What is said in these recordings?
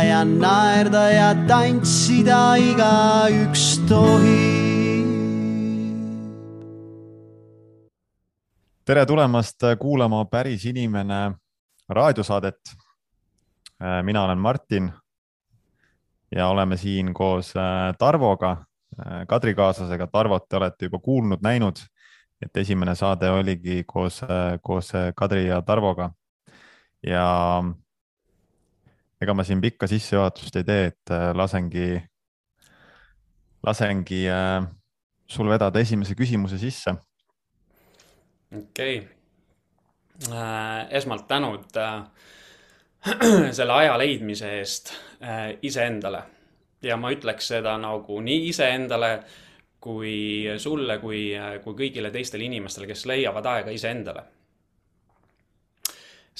mõelda ja naerda ja tantsida igaüks tohib. tere tulemast kuulama Päris inimene raadiosaadet. mina olen Martin ja oleme siin koos äh, Tarvoga, äh, Kadri kaaslasega. Tarvot te olete juba kuulnud, näinud, et esimene saade oligi koos, äh, koos Kadri ja Tarvoga. ja ega ma siin pikka sissejuhatust ei tee, et lasengi, lasengi sul vedada esimese küsimuse sisse. okei okay., esmalt tänud selle aja leidmise eest äh, iseendale. ja ma ütleks seda nagu nii iseendale kui sulle, kui, kui kõigile teistele inimestele, kes leiavad aega iseendale.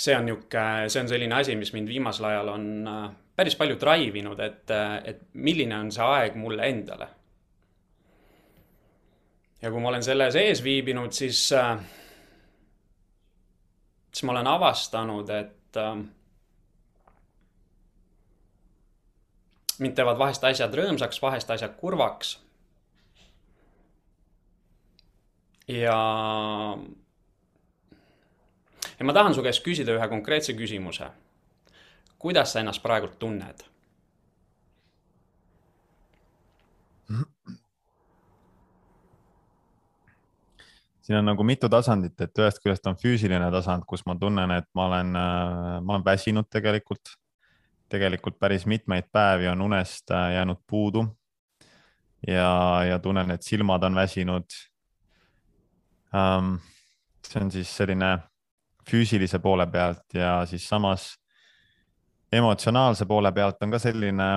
See on niisugune, see on selline asi, mis mind viimasel ajal on äh, päris palju drive inud, et, et milline on see aeg mulle endale. ja kui ma olen selle sees viibinud, siis, äh, siis ma olen avastanud, et mind teevad vahest asjad rõõmsaks, vahest asjad kurvaks. ja, ja ma tahan su käest küsida ühe konkreetse küsimuse. kuidas sa ennast praegult tunned? siin on nagu mitu tasandit, et ühest küljest on füüsiline tasand, kus ma tunnen, et ma olen, äh, ma olen väsinud tegelikult tegelikult päris mitmeid päevi on unest äh, jäänud puudu. ja, ja tunnen, et silmad on väsinud um,. see on siis selline füüsilise poole pealt ja siis samas emotsionaalse poole pealt on ka selline,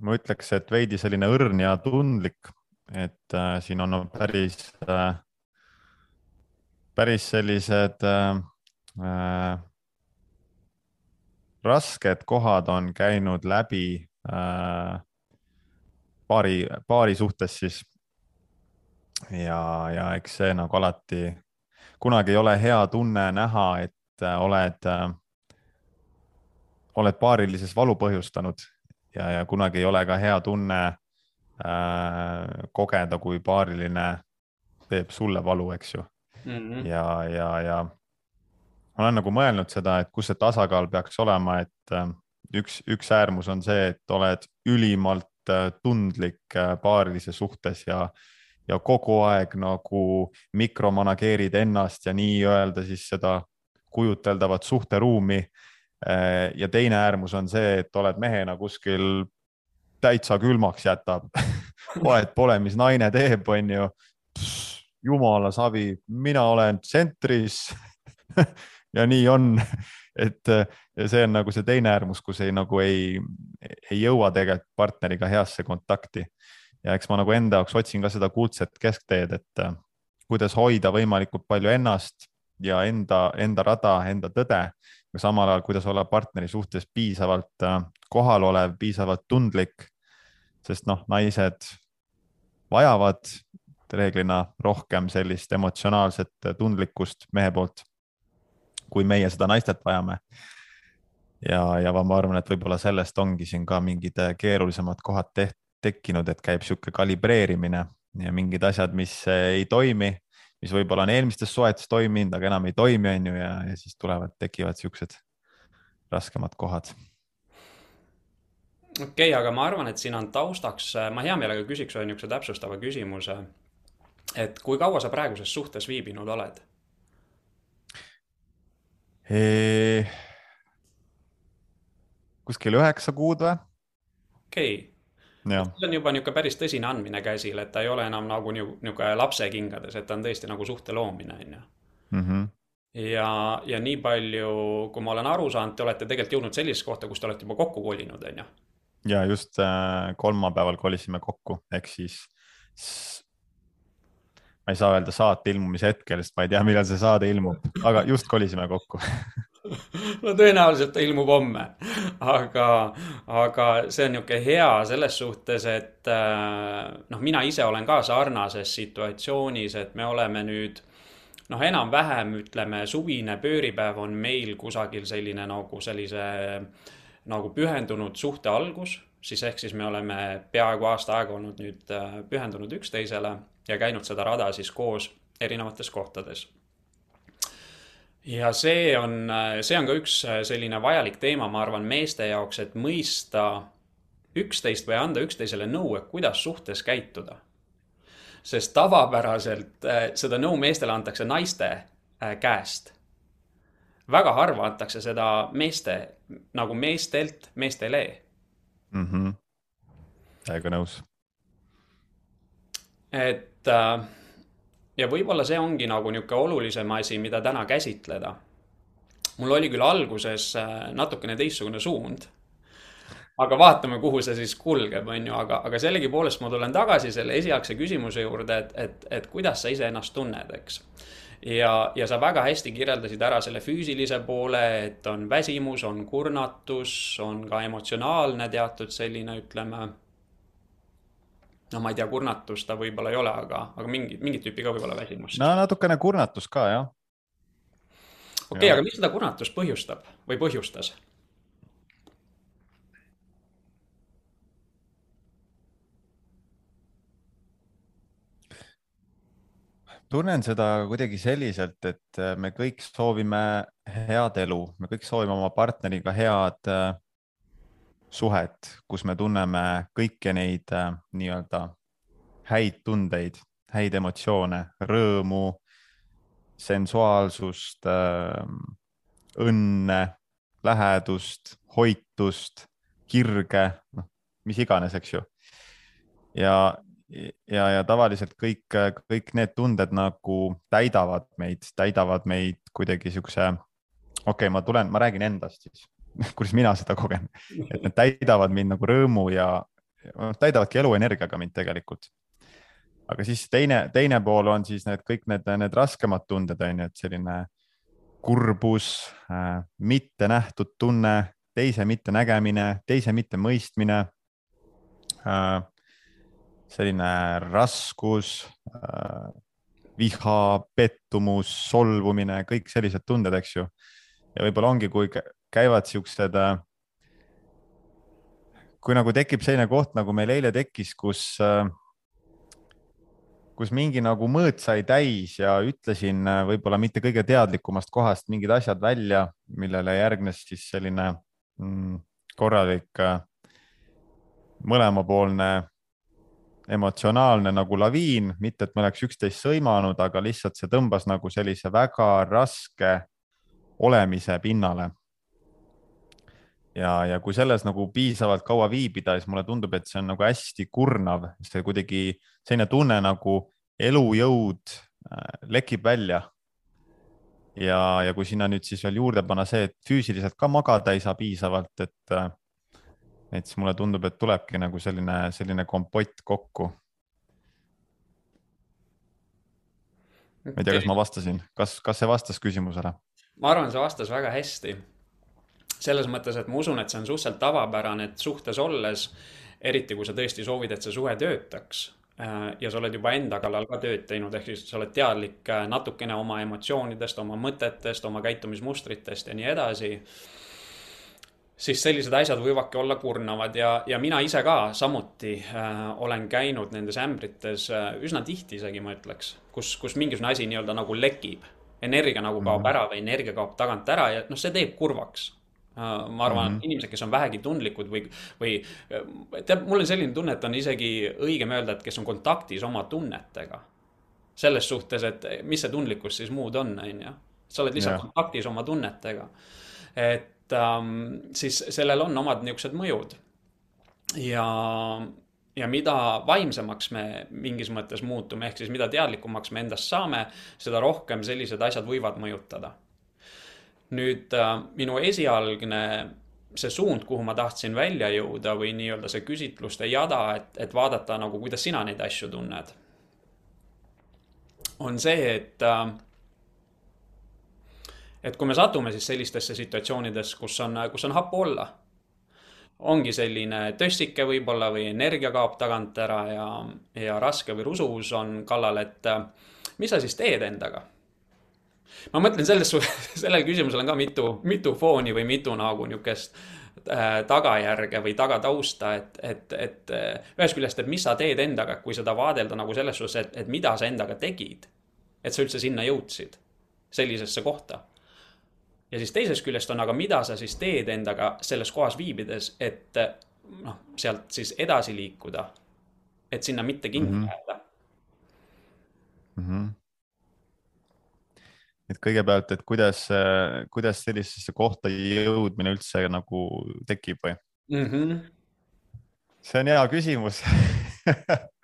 ma ütleks, et veidi selline õrn ja tundlik, et äh, siin on päris äh,, päris sellised äh, äh rasked kohad on käinud läbi äh, paari, paari suhtes siis. ja, ja eks see nagu alati, kunagi ei ole hea tunne näha, et äh, oled äh,, oled paarilises valu põhjustanud ja, ja kunagi ei ole ka hea tunne äh, kogeda, kui paariline teeb sulle valu, eks ju mm. -hmm. ja, ja, ja ma olen nagu mõelnud seda, et kus see tasakaal peaks olema, et äh, üks, üks äärmus on see, et oled ülimalt äh, tundlik äh, paarilises suhtes ja, ja kogu aeg nagu mikromanageerid ennast ja nii-öelda siis seda kujuteldavat suhteruumi. ja teine äärmus on see, et oled mehena kuskil täitsa külmaks jätab vahet pole, mis naine teeb, onju. jumala savi, mina olen tsentris ja nii on et see on nagu see teine äärmus, kus ei nagu ei, ei jõua tegelikult partneriga heasse kontakti. Ja eks ma nagu enda jaoks otsin ka seda kuldset keskteed, et äh, kuidas hoida võimalikult palju ennast ja enda, enda rada, enda tõde, aga samal ajal, kuidas olla partneri suhtes piisavalt äh, kohalolev, piisavalt tundlik. sest noh, naised vajavad reeglina rohkem sellist emotsionaalset tundlikkust mehe poolt kui meie seda naistelt vajame. ja, ja ma arvan, et võib-olla sellest ongi siin ka mingid äh, keerulisemad kohad teht, tekkinud, et käib niisugune kalibreerimine ja mingid asjad, mis äh, ei toimi, mis võib-olla on eelmistes suhetes toiminud, aga enam ei toimi, on ju, ja, ja siis tulevad, tekivad niisugused raskemad kohad okei okay,, aga ma arvan, et siin on taustaks, äh, ma hea meelega küsiks ühe niisuguse täpsustava küsimuse. et kui kaua sa praeguses suhtes viibinud oled? kuskil üheksa kuud või? okei okay.. See on juba niisugune päris tõsine andmine käsil, et ta ei ole enam nagu niisugune lapse kingades, et ta on tõesti nagu suhte loomine, on ju. Mhm. ja, ja nii palju, kui ma olen aru saanud, te olete tegelikult jõudnud sellisesse kohta, kus te olete juba kokku kolinud, on ju. ja just äh, kolmapäeval kolisime kokku, ehk siis ma ei saa öelda saate ilmumise hetkel, sest ma ei tea, millal see saade ilmub, aga just kolisime kokku no tõenäoliselt ta ilmub homme, aga, aga see on niisugune hea selles suhtes, et äh, noh, mina ise olen ka sarnases situatsioonis, et me oleme nüüd noh, enam-vähem ütleme, suvine pööripäev on meil kusagil selline nagu sellise nagu pühendunud suhte algus, siis ehk siis me oleme peaaegu aasta aega olnud nüüd äh, pühendunud üksteisele ja käinud seda rada siis koos erinevates kohtades. Ja see on, äh, see on ka üks äh, selline vajalik teema, ma arvan, meeste jaoks, et mõista üksteist või anda üksteisele nõu, et kuidas suhtes käituda. sest tavapäraselt seda nõu meestele antakse naiste käest väga harva antakse seda meeste, nagu meestelt meestele mm. -hmm. täiega nõus. et äh, ja võib-olla see ongi nagu niisugune olulisem asi, mida täna käsitleda. mul oli küll alguses äh, natukene teistsugune suund aga vaatame, kuhu see siis kulgeb, on ju, aga, aga sellegipoolest ma tulen tagasi selle esialgse küsimuse juurde, et, et, et kuidas sa iseennast tunned, eks ja, ja sa väga hästi kirjeldasid ära selle füüsilise poole, et on väsimus, on kurnatus, on ka emotsionaalne teatud selline, ütleme. No ma ei tea, kurnatus ta võib-olla ei ole, aga, aga mingi, mingit tüüpi ka võib-olla väsimust. no natukene kurnatus ka jah. okei okay,, aga mis seda kurnatust põhjustab või põhjustas? tunnen seda kuidagi selliselt, et äh, me kõik soovime head elu, me kõik soovime oma partneriga head äh, suhet, kus me tunneme kõiki neid äh, nii-öelda häid tundeid, häid emotsioone, rõõmu, sensuaalsust, õnne, lähedust, hoitust, kirge, noh, mis iganes, eks ju. ja, ja, ja tavaliselt kõik, kõik need tunded nagu täidavad meid, täidavad meid kuidagi siukse, okei okay,, ma tulen, ma räägin endast siis kuidas mina seda kogen, et need täidavad mind nagu rõõmu ja täidavadki eluenergiaga mind tegelikult. aga siis teine, teine pool on siis need kõik need, need raskemad tunded on ju, et selline kurbus äh,, mitte nähtud tunne, teise mittenägemine, teise mittemõistmine äh, selline raskus, äh, viha, pettumus, solvumine, kõik sellised tunded, eks ju. Ja võib-olla ongi, kui käivad siuksed, äh, kui nagu tekib selline koht, nagu meil eile tekkis, kus, äh, kus mingi nagu mõõt sai täis ja ütlesin võib-olla mitte kõige teadlikumast kohast mingid asjad välja, millele järgnes siis selline mm, korralik mõlemapoolne emotsionaalne nagu laviin, mitte et me oleks üksteist sõimanud, aga lihtsalt see tõmbas nagu sellise väga raske olemise pinnale. ja, ja kui selles nagu piisavalt kaua viibida, siis mulle tundub, et see on nagu hästi kurnav, see kuidagi selline tunne nagu elujõud äh, lekib välja. ja, ja kui sinna nüüd siis veel juurde panna see, et füüsiliselt ka magada ei saa piisavalt, et äh, et siis mulle tundub, et tulebki nagu selline, selline kompott kokku. ma ei tea, kas ma vastasin, kas, kas see vastas küsimusele? Ma arvan, see vastas väga hästi. selles mõttes, et ma usun, et see on suhteliselt tavapärane, et suhtes olles, eriti kui sa tõesti soovid, et see suhe töötaks äh, ja sa oled juba enda kallal ka tööd teinud, ehk siis sa oled teadlik äh, natukene oma emotsioonidest, oma mõtetest, oma käitumismustritest ja nii edasi siis sellised asjad võivadki olla kurnavad ja, ja mina ise ka samuti äh, olen käinud nendes ämbrites äh, üsna tihti isegi ma ütleks, kus, kus mingisugune asi nii-öelda nagu lekib. Energia nagu kaob mm -hmm. ära või energia kaob tagant ära ja noh, see teeb kurvaks äh,. ma arvan mm, -hmm. inimesed, kes on vähegi tundlikud või, või äh, tead, mul on selline tunne, et on isegi õigem öelda, et kes on kontaktis oma tunnetega. selles suhtes, et mis see tundlikkus siis muud on, on ju. sa oled lihtsalt yeah. kontaktis oma tunnetega. et ähm, siis sellel on omad niisugused mõjud. ja, ja mida vaimsemaks me mingis mõttes muutume, ehk siis mida teadlikumaks me endast saame, seda rohkem sellised asjad võivad mõjutada. nüüd äh, minu esialgne see suund, kuhu ma tahtsin välja jõuda või nii-öelda see küsitluste jada, et, et vaadata nagu, kuidas sina neid asju tunned. on see, et äh, et kui me satume siis sellistesse situatsioonides, kus on, kus on happu olla, ongi selline tössike võib-olla või energia kaob tagant ära ja, ja raske või rusuvus on kallal, et mis sa siis teed endaga? ma mõtlen selles, sellel küsimusel on ka mitu, mitu fooni või mitu nagu niisugust äh, tagajärge või tagatausta, et, et, et äh, ühest küljest, et mis sa teed endaga, kui seda vaadelda nagu selles suhtes, et, et mida sa endaga tegid. et sa üldse sinna jõudsid, sellisesse kohta. Ja siis teisest küljest on, aga mida sa siis teed endaga selles kohas viibides, et noh, sealt siis edasi liikuda. et sinna mitte kinni mm -hmm. jääda mm. -hmm et kõigepealt, et kuidas, kuidas sellisesse kohta jõudmine üldse nagu tekib või mm? -hmm. see on hea küsimus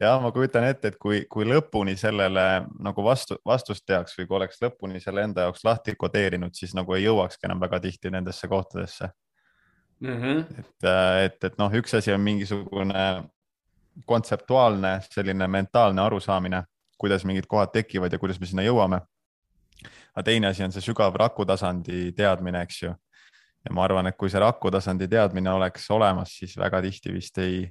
ja ma kujutan ette, et kui, kui lõpuni sellele nagu vastu, vastust teaks või kui oleks lõpuni selle enda jaoks lahti kodeerinud, siis nagu ei jõuakski enam väga tihti nendesse kohtadesse mm. -hmm. et, et, et noh, üks asi on mingisugune kontseptuaalne selline mentaalne arusaamine kuidas mingid kohad tekivad ja kuidas me sinna jõuame. aga teine asi on see sügav rakutasandi teadmine, eks ju. ja ma arvan, et kui see rakutasandi teadmine oleks olemas, siis väga tihti vist ei,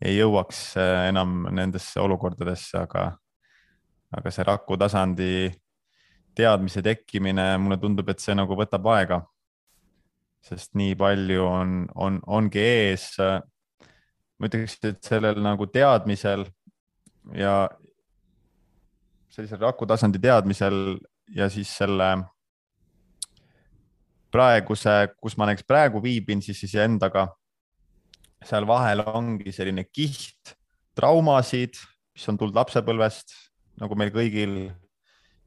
ei jõuaks äh, enam nendesse olukordadesse, aga, aga see rakutasandi teadmise tekkimine, mulle tundub, et see nagu võtab aega. sest nii palju on, on, ongi ees. ma ütleks, et sellel nagu teadmisel ja, sellisel rakutasandi teadmisel ja siis selle praeguse, kus ma näiteks praegu viibin, siis iseendaga. Seal vahel ongi selline kiht traumasid, mis on tulnud lapsepõlvest, nagu meil kõigil,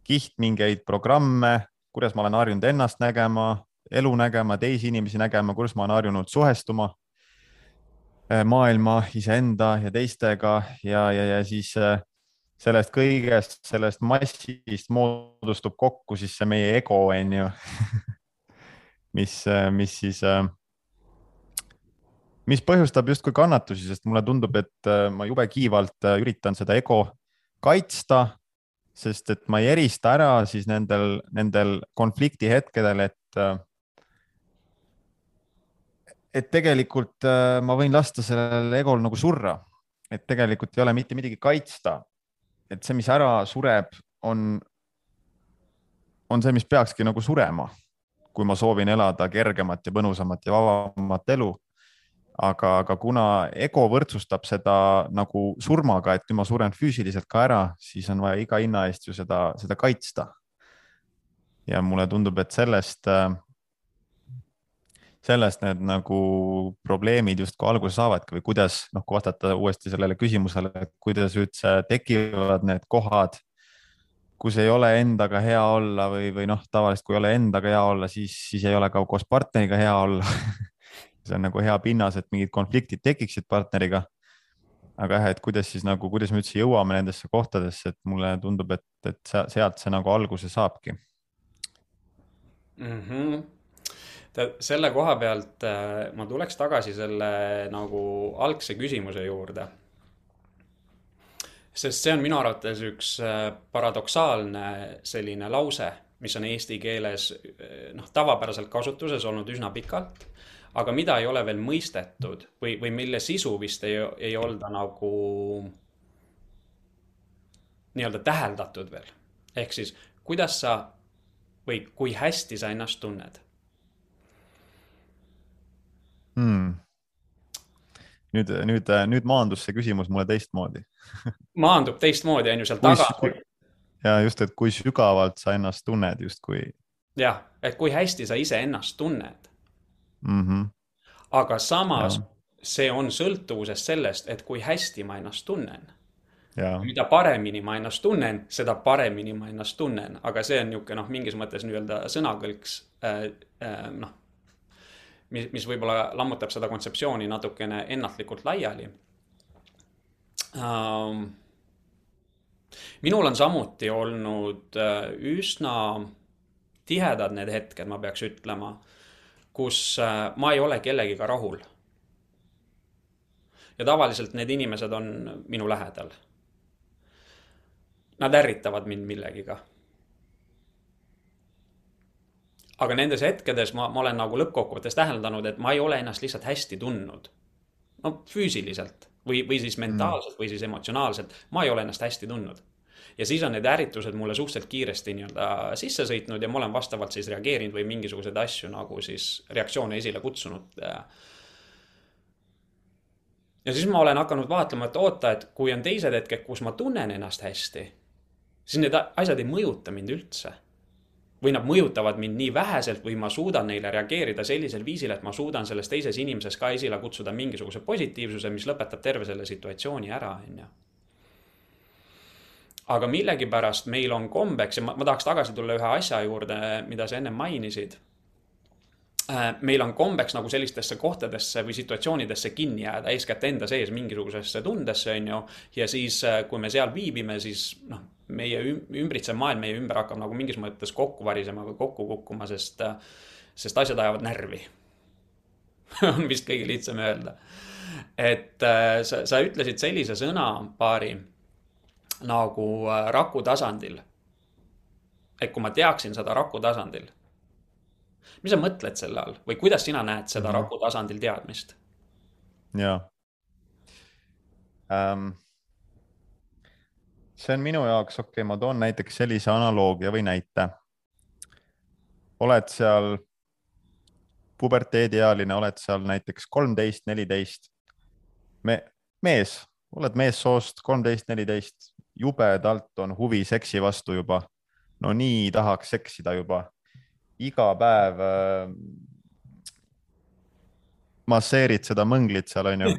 kiht mingeid programme, kuidas ma olen harjunud ennast nägema, elu nägema, teisi inimesi nägema, kuidas ma olen harjunud suhestuma eh, maailma, iseenda ja teistega ja, ja, ja siis äh, sellest kõigest, sellest massist moodustub kokku siis see meie ego, on ju mis, mis siis, mis põhjustab justkui kannatusi, sest mulle tundub, et ma jube kiivalt üritan seda ego kaitsta, sest et ma ei erista ära siis nendel, nendel konflikti hetkedel, et et tegelikult ma võin lasta sellel egol nagu surra, et tegelikult ei ole mitte midagi kaitsta et see, mis ära sureb, on, on see, mis peakski nagu surema, kui ma soovin elada kergemat ja mõnusamat ja vabamat elu. Aga, aga kuna ego võrdsustab seda nagu surmaga, et kui ma suren füüsiliselt ka ära, siis on vaja iga hinna eest ju seda, seda kaitsta. ja mulle tundub, et sellest äh, sellest need nagu probleemid justkui alguse saavadki või kuidas, noh, kui vastata uuesti sellele küsimusele, et kuidas üldse tekivad need kohad, kus ei ole endaga hea olla või, või noh, tavaliselt kui ei ole endaga hea olla, siis, siis ei ole ka koos partneriga hea olla see on nagu hea pinnas, et mingid konfliktid tekiksid partneriga. aga jah, et kuidas siis nagu, kuidas me üldse jõuame nendesse kohtadesse, et mulle tundub, et, et sealt see nagu alguse saabki mm. -hmm selle koha pealt äh, ma tuleks tagasi selle nagu algse küsimuse juurde. sest see on minu arvates üks äh, paradoksaalne selline lause, mis on eesti keeles äh, noh, tavapäraselt kasutuses olnud üsna pikalt, aga mida ei ole veel mõistetud või, või mille sisu vist ei, ei olda nagu nii-öelda täheldatud veel. ehk siis, kuidas sa või kui hästi sa ennast tunned hmm.? nüüd, nüüd, nüüd maandus see küsimus mulle teistmoodi maandub teistmoodi, on ju seal taga. ja just, et kui sügavalt sa ennast tunned justkui. jah, et kui hästi sa iseennast tunned mm. -hmm. aga samas ja. see on sõltuvuses sellest, et kui hästi ma ennast tunnen. mida paremini ma ennast tunnen, seda paremini ma ennast tunnen, aga see on niisugune noh, mingis mõttes nii-öelda sõnakõlks äh, äh, noh mis, mis võib-olla lammutab seda kontseptsiooni natukene ennatlikult laiali um,. minul on samuti olnud äh, üsna tihedad need hetked, ma peaks ütlema, kus äh, ma ei ole kellegiga rahul. ja tavaliselt need inimesed on minu lähedal. Nad ärritavad mind millegiga aga nendes hetkedes ma, ma olen nagu lõppkokkuvõttes täheldanud, et ma ei ole ennast lihtsalt hästi tundnud. no füüsiliselt või, või siis mentaalselt või siis emotsionaalselt, ma ei ole ennast hästi tundnud. Ja siis on need ärritused mulle suhteliselt kiiresti nii-öelda sisse sõitnud ja ma olen vastavalt siis reageerinud või mingisuguseid asju nagu siis reaktsioone esile kutsunud. ja siis ma olen hakanud vaatlema, et oota, et kui on teised hetked, kus ma tunnen ennast hästi, siis need asjad ei mõjuta mind üldse või nad mõjutavad mind nii väheselt või ma suudan neile reageerida sellisel viisil, et ma suudan selles teises inimeses ka esile kutsuda mingisuguse positiivsuse, mis lõpetab terve selle situatsiooni ära, onju. Aga millegipärast meil on kombeks ja ma, ma tahaks tagasi tulla ühe asja juurde, mida sa enne mainisid Äh, meil on kombeks nagu sellistesse kohtadesse või situatsioonidesse kinni jääda, eeskätt enda sees mingisugusesse tundesse, on ju. ja siis, äh, kui me seal viibime, siis noh, meie ümbritsev maailm meie ümber hakkab nagu mingis mõttes kokku varisema või kokku kukkuma, sest, äh, sest asjad ajavad närvi on vist kõige lihtsam öelda. et sa, sa ütlesid sellise sõna paari nagu raku tasandil. et kui ma teaksin seda raku tasandil mis sa mõtled selle all või kuidas sina näed seda mm -hmm. raku tasandil teadmist? ja ähm,. see on minu jaoks, okei okay,, ma toon näiteks sellise analoogia või näite. oled seal puberteediealine, oled seal näiteks kolmteist, neliteist. me, mees, oled meessoost kolmteist, neliteist, jubedalt on huvi seksi vastu juba. no nii tahaks seksida juba iga päev äh, masseerid seda mõnglit seal onju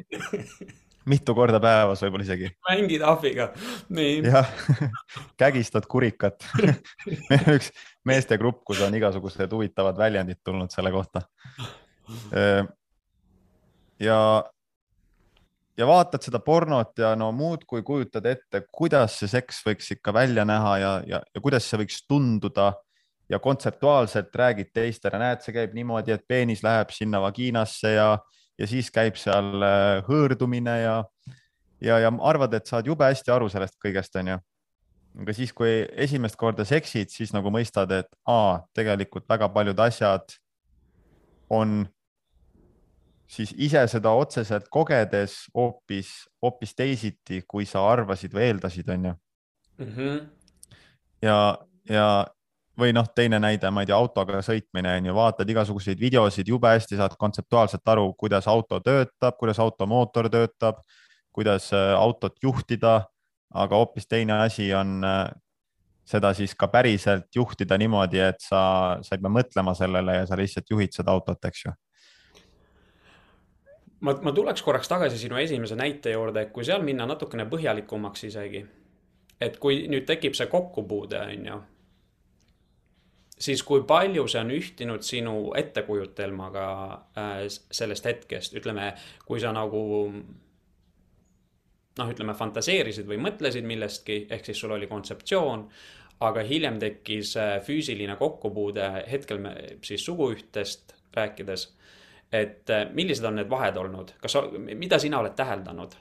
mitu korda päevas võib-olla isegi. mängid ahviga, nii. jah, kägistad kurikat meil on üks meestegrupp, kus on igasugused huvitavad väljendid tulnud selle kohta. Äh, ja, ja vaatad seda pornot ja no muudkui kujutad ette, kuidas see seks võiks ikka välja näha ja, ja, ja kuidas see võiks tunduda ja kontseptuaalselt räägid teistele, näed, see käib niimoodi, et peenis läheb sinna vagiinasse ja, ja siis käib seal äh, hõõrdumine ja, ja, ja arvad, et saad jube hästi aru sellest kõigest, onju. aga siis, kui esimest korda seksid, siis nagu mõistad, et aa, tegelikult väga paljud asjad on siis ise seda otseselt kogedes hoopis, hoopis teisiti, kui sa arvasid või eeldasid, onju. Mhm. ja, ja või noh, teine näide, ma ei tea, autoga sõitmine on ju, vaatad igasuguseid videosid, jube hästi saad kontseptuaalselt aru, kuidas auto töötab, kuidas auto mootor töötab, kuidas äh, autot juhtida, aga hoopis teine asi on äh, seda siis ka päriselt juhtida niimoodi, et sa, sa ei pea mõtlema sellele ja sa lihtsalt juhid seda autot, eks ju ma, ma tuleks korraks tagasi sinu esimese näite juurde, et kui seal minna natukene põhjalikumaks isegi, et kui nüüd tekib see kokkupuude, on ju siis kui palju see on ühtinud sinu ettekujutelmaga äh, sellest hetkest, ütleme, kui sa nagu noh, ütleme fantaseerisid või mõtlesid millestki, ehk siis sul oli kontseptsioon, aga hiljem tekkis äh, füüsiline kokkupuude, hetkel me siis suguühtest rääkides. Et äh, millised on need vahed olnud, kas, mida sina oled täheldanud?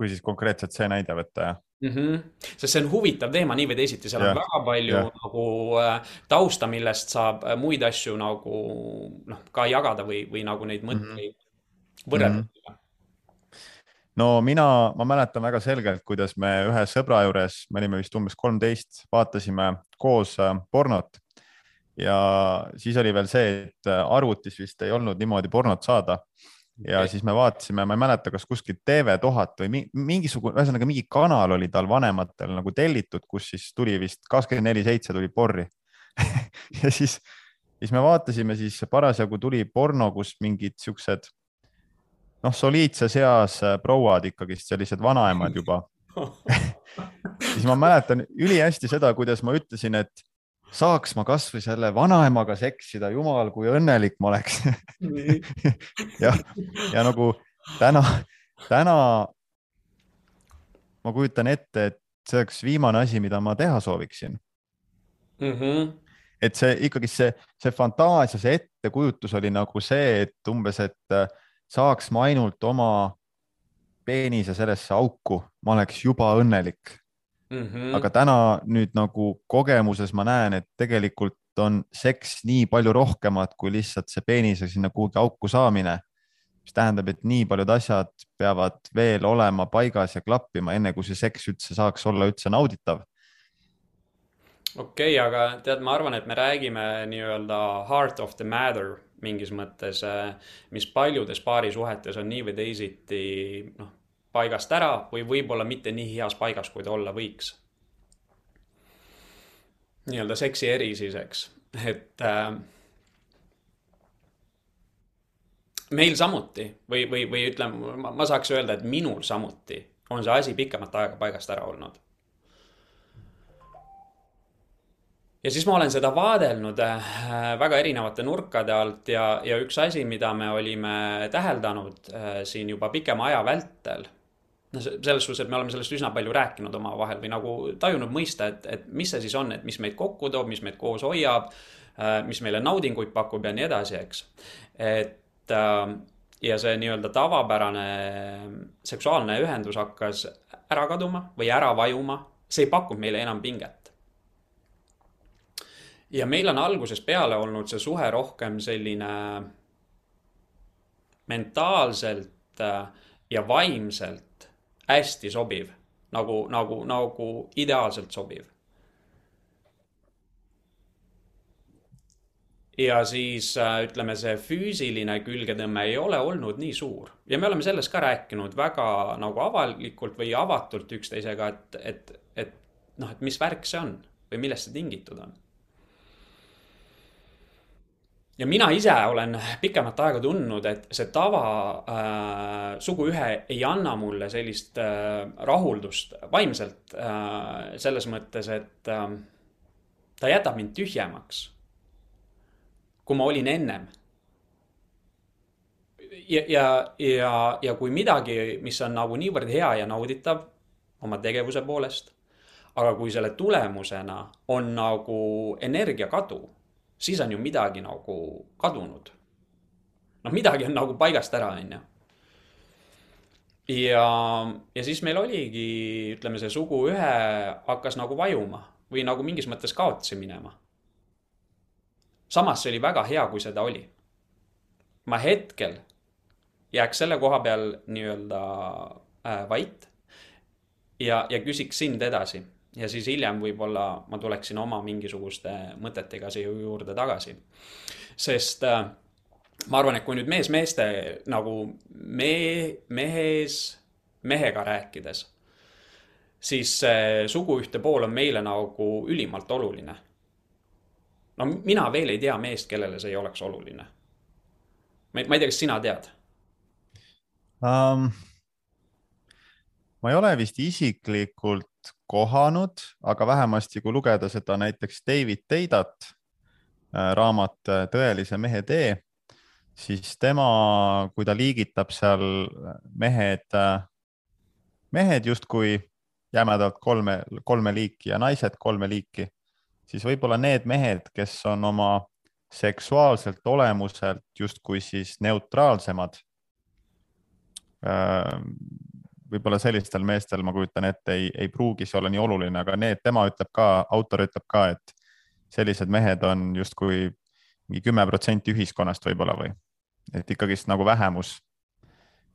kui siis konkreetselt see näide võtta, jah? mm. -hmm. sest see on huvitav teema nii või teisiti, seal ja. on väga palju ja. nagu äh, tausta, millest saab äh, muid asju nagu noh, ka jagada või, või nagu neid mõtteid mm -hmm. võrrelda mm. -hmm no mina, ma mäletan väga selgelt, kuidas me ühe sõbra juures, me olime vist umbes kolmteist, vaatasime koos pornot ja siis oli veel see, et arvutis vist ei olnud niimoodi pornot saada. Ja okay. siis me vaatasime, ma ei mäleta, kas kuskilt TV1000 või mingisugune, ühesõnaga mingi kanal oli tal vanematel nagu tellitud, kus siis tuli vist kakskümmend neli seitse tuli porri. Ja siis, siis me vaatasime, siis parasjagu tuli porno, kus mingid siuksed noh, soliidses eas äh, prouad ikkagist, sellised vanaemad juba. Siis ma mäletan ülihästi seda, kuidas ma ütlesin, et saaks ma kasvõi selle vanaemaga seksida, jumal, kui õnnelik ma oleks. Ja, ja nagu täna, täna ma kujutan ette, et see oleks viimane asi, mida ma teha sooviksin. Mm. -hmm. et see ikkagi see, see fantaasia, see ettekujutus oli nagu see, et umbes, et äh, saaks ma ainult oma peenise sellesse auku, ma oleks juba õnnelik mm. -hmm. aga täna nüüd nagu kogemuses ma näen, et tegelikult on seks nii palju rohkemat kui lihtsalt see peenise sinna kuhugi auku saamine. mis tähendab, et nii paljud asjad peavad veel olema paigas ja klappima, enne kui see seks üldse saaks olla üldse nauditav. okei okay,, aga tead, ma arvan, et me räägime nii-öelda heart of the matter mingis mõttes, äh, mis paljudes paarisuhetes on nii või teisiti noh, paigast ära või võib-olla mitte nii heas paigas, kui ta olla võiks. nii-öelda seksi eri siis, eks, et äh, meil samuti või, või, või ütleme, ma saaks öelda, et minul samuti on see asi pikemat aega paigast ära olnud. ja siis ma olen seda vaadelnud äh, väga erinevate nurkade alt ja, ja üks asi, mida me olime täheldanud äh, siin juba pikema aja vältel. No selles suhtes, et me oleme sellest üsna palju rääkinud omavahel või nagu tajunud mõista, et, et mis see siis on, et mis meid kokku toob, mis meid koos hoiab, äh, mis meile naudinguid pakub ja nii edasi, eks. et Äh, ja see nii-öelda tavapärane seksuaalne ühendus hakkas ära kaduma või ära vajuma, see ei pakkunud meile enam pinget. ja meil on algusest peale olnud see suhe rohkem selline mentaalselt äh, ja vaimselt hästi sobiv, nagu, nagu, nagu ideaalselt sobiv ja siis äh, ütleme, see füüsiline külgetõmme ei ole olnud nii suur ja me oleme sellest ka rääkinud väga nagu avalikult või avatult üksteisega, et, et, et noh, et mis värk see on või millest see tingitud on. Ja mina ise olen pikemat aega tundnud, et see tava äh, suguühe ei anna mulle sellist äh, rahuldust vaimselt äh, selles mõttes, et äh, ta jätab mind tühjemaks kui ma olin ennem. ja, ja, ja, ja kui midagi, mis on nagu niivõrd hea ja nauditav oma tegevuse poolest, aga kui selle tulemusena on nagu energiakadu, siis on ju midagi nagu kadunud. noh, midagi on nagu paigast ära, on ju ja, ja siis meil oligi, ütleme, see suguühe hakkas nagu vajuma või nagu mingis mõttes kaotsi minema samas see oli väga hea, kui seda oli. ma hetkel jääks selle koha peal nii-öelda äh, vait ja, ja küsiks sind edasi ja siis hiljem võib-olla ma tuleksin oma mingisuguste mõtetega siia juurde tagasi. sest äh, ma arvan, et kui nüüd mees meeste nagu me, mehes mehega rääkides, siis see suguühte pool on meile nagu ülimalt oluline no mina veel ei tea meest, kellele see ei oleks oluline. ma ei, ma ei tea, kas sina tead um,? ma ei ole vist isiklikult kohanud, aga vähemasti kui lugeda seda näiteks David Teidat äh, raamat äh, Tõelise mehe tee, siis tema, kui ta liigitab seal mehed, äh, mehed justkui jämedalt kolme, kolme liiki ja naised kolme liiki siis võib-olla need mehed, kes on oma seksuaalselt olemuselt justkui siis neutraalsemad. Võib-olla sellistel meestel, ma kujutan ette, ei, ei pruugi see olla nii oluline, aga need, tema ütleb ka, autor ütleb ka, et sellised mehed on justkui mingi kümme protsenti ühiskonnast võib-olla või, et ikkagist nagu vähemus.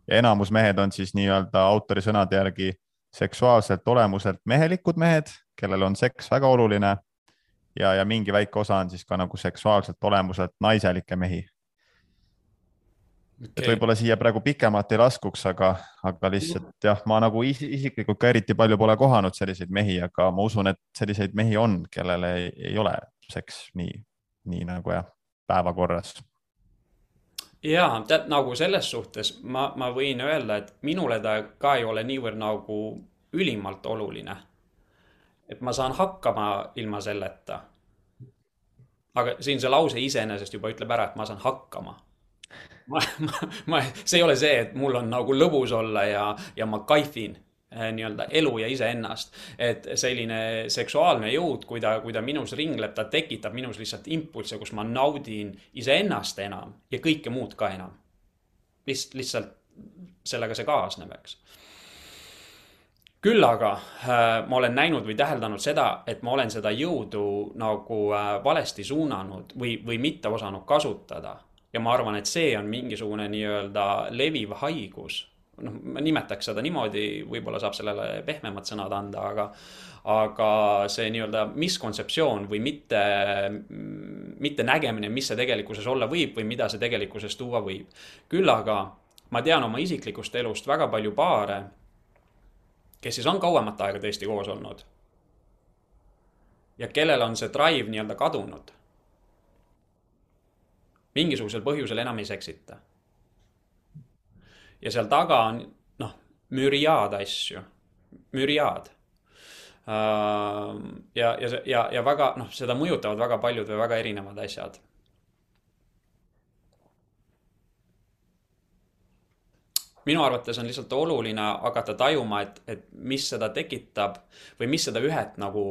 ja enamus mehed on siis nii-öelda autori sõnade järgi seksuaalselt olemuselt mehelikud mehed, kellel on seks väga oluline. Ja, ja mingi väike osa on siis ka nagu seksuaalselt olemuselt naiselikke mehi okay.. et võib-olla siia praegu pikemalt ei laskuks, aga, aga lihtsalt jah, ma nagu isiklikult ka eriti palju pole kohanud selliseid mehi, aga ma usun, et selliseid mehi on, kellele ei, ei ole seks nii, nii nagu jah, päevakorras ja tead nagu selles suhtes ma, ma võin öelda, et minule ta ka ei ole niivõrd nagu ülimalt oluline et ma saan hakkama ilma selleta. aga siin see lause iseenesest juba ütleb ära, et ma saan hakkama. ma, ma, ma, see ei ole see, et mul on nagu lõbus olla ja, ja ma kaifin eh, nii-öelda elu ja iseennast. et selline seksuaalne jõud, kui ta, kui ta minus ringleb, ta tekitab minus lihtsalt impulsse, kus ma naudin iseennast enam ja kõike muud ka enam. lihtsalt, lihtsalt sellega see kaasneb, eks küll aga äh, ma olen näinud või täheldanud seda, et ma olen seda jõudu nagu äh, valesti suunanud või, või mitte osanud kasutada ja ma arvan, et see on mingisugune nii-öelda leviv haigus. noh, ma nimetaks seda niimoodi, võib-olla saab sellele pehmemad sõnad anda, aga, aga see nii-öelda miskontseptsioon või mitte, mitte nägemine, mis see tegelikkuses olla võib või mida see tegelikkuses tuua võib. küll aga ma tean oma isiklikust elust väga palju paare, kes siis on kauemat aega tõesti koos olnud. ja kellel on see drive nii-öelda kadunud mingisugusel põhjusel enam ei seksita. ja seal taga on noh, müriaad asju, müriaad. ja, ja, ja, ja väga noh, seda mõjutavad väga paljud või väga erinevad asjad. minu arvates on lihtsalt oluline hakata tajuma, et, et mis seda tekitab või mis seda ühet nagu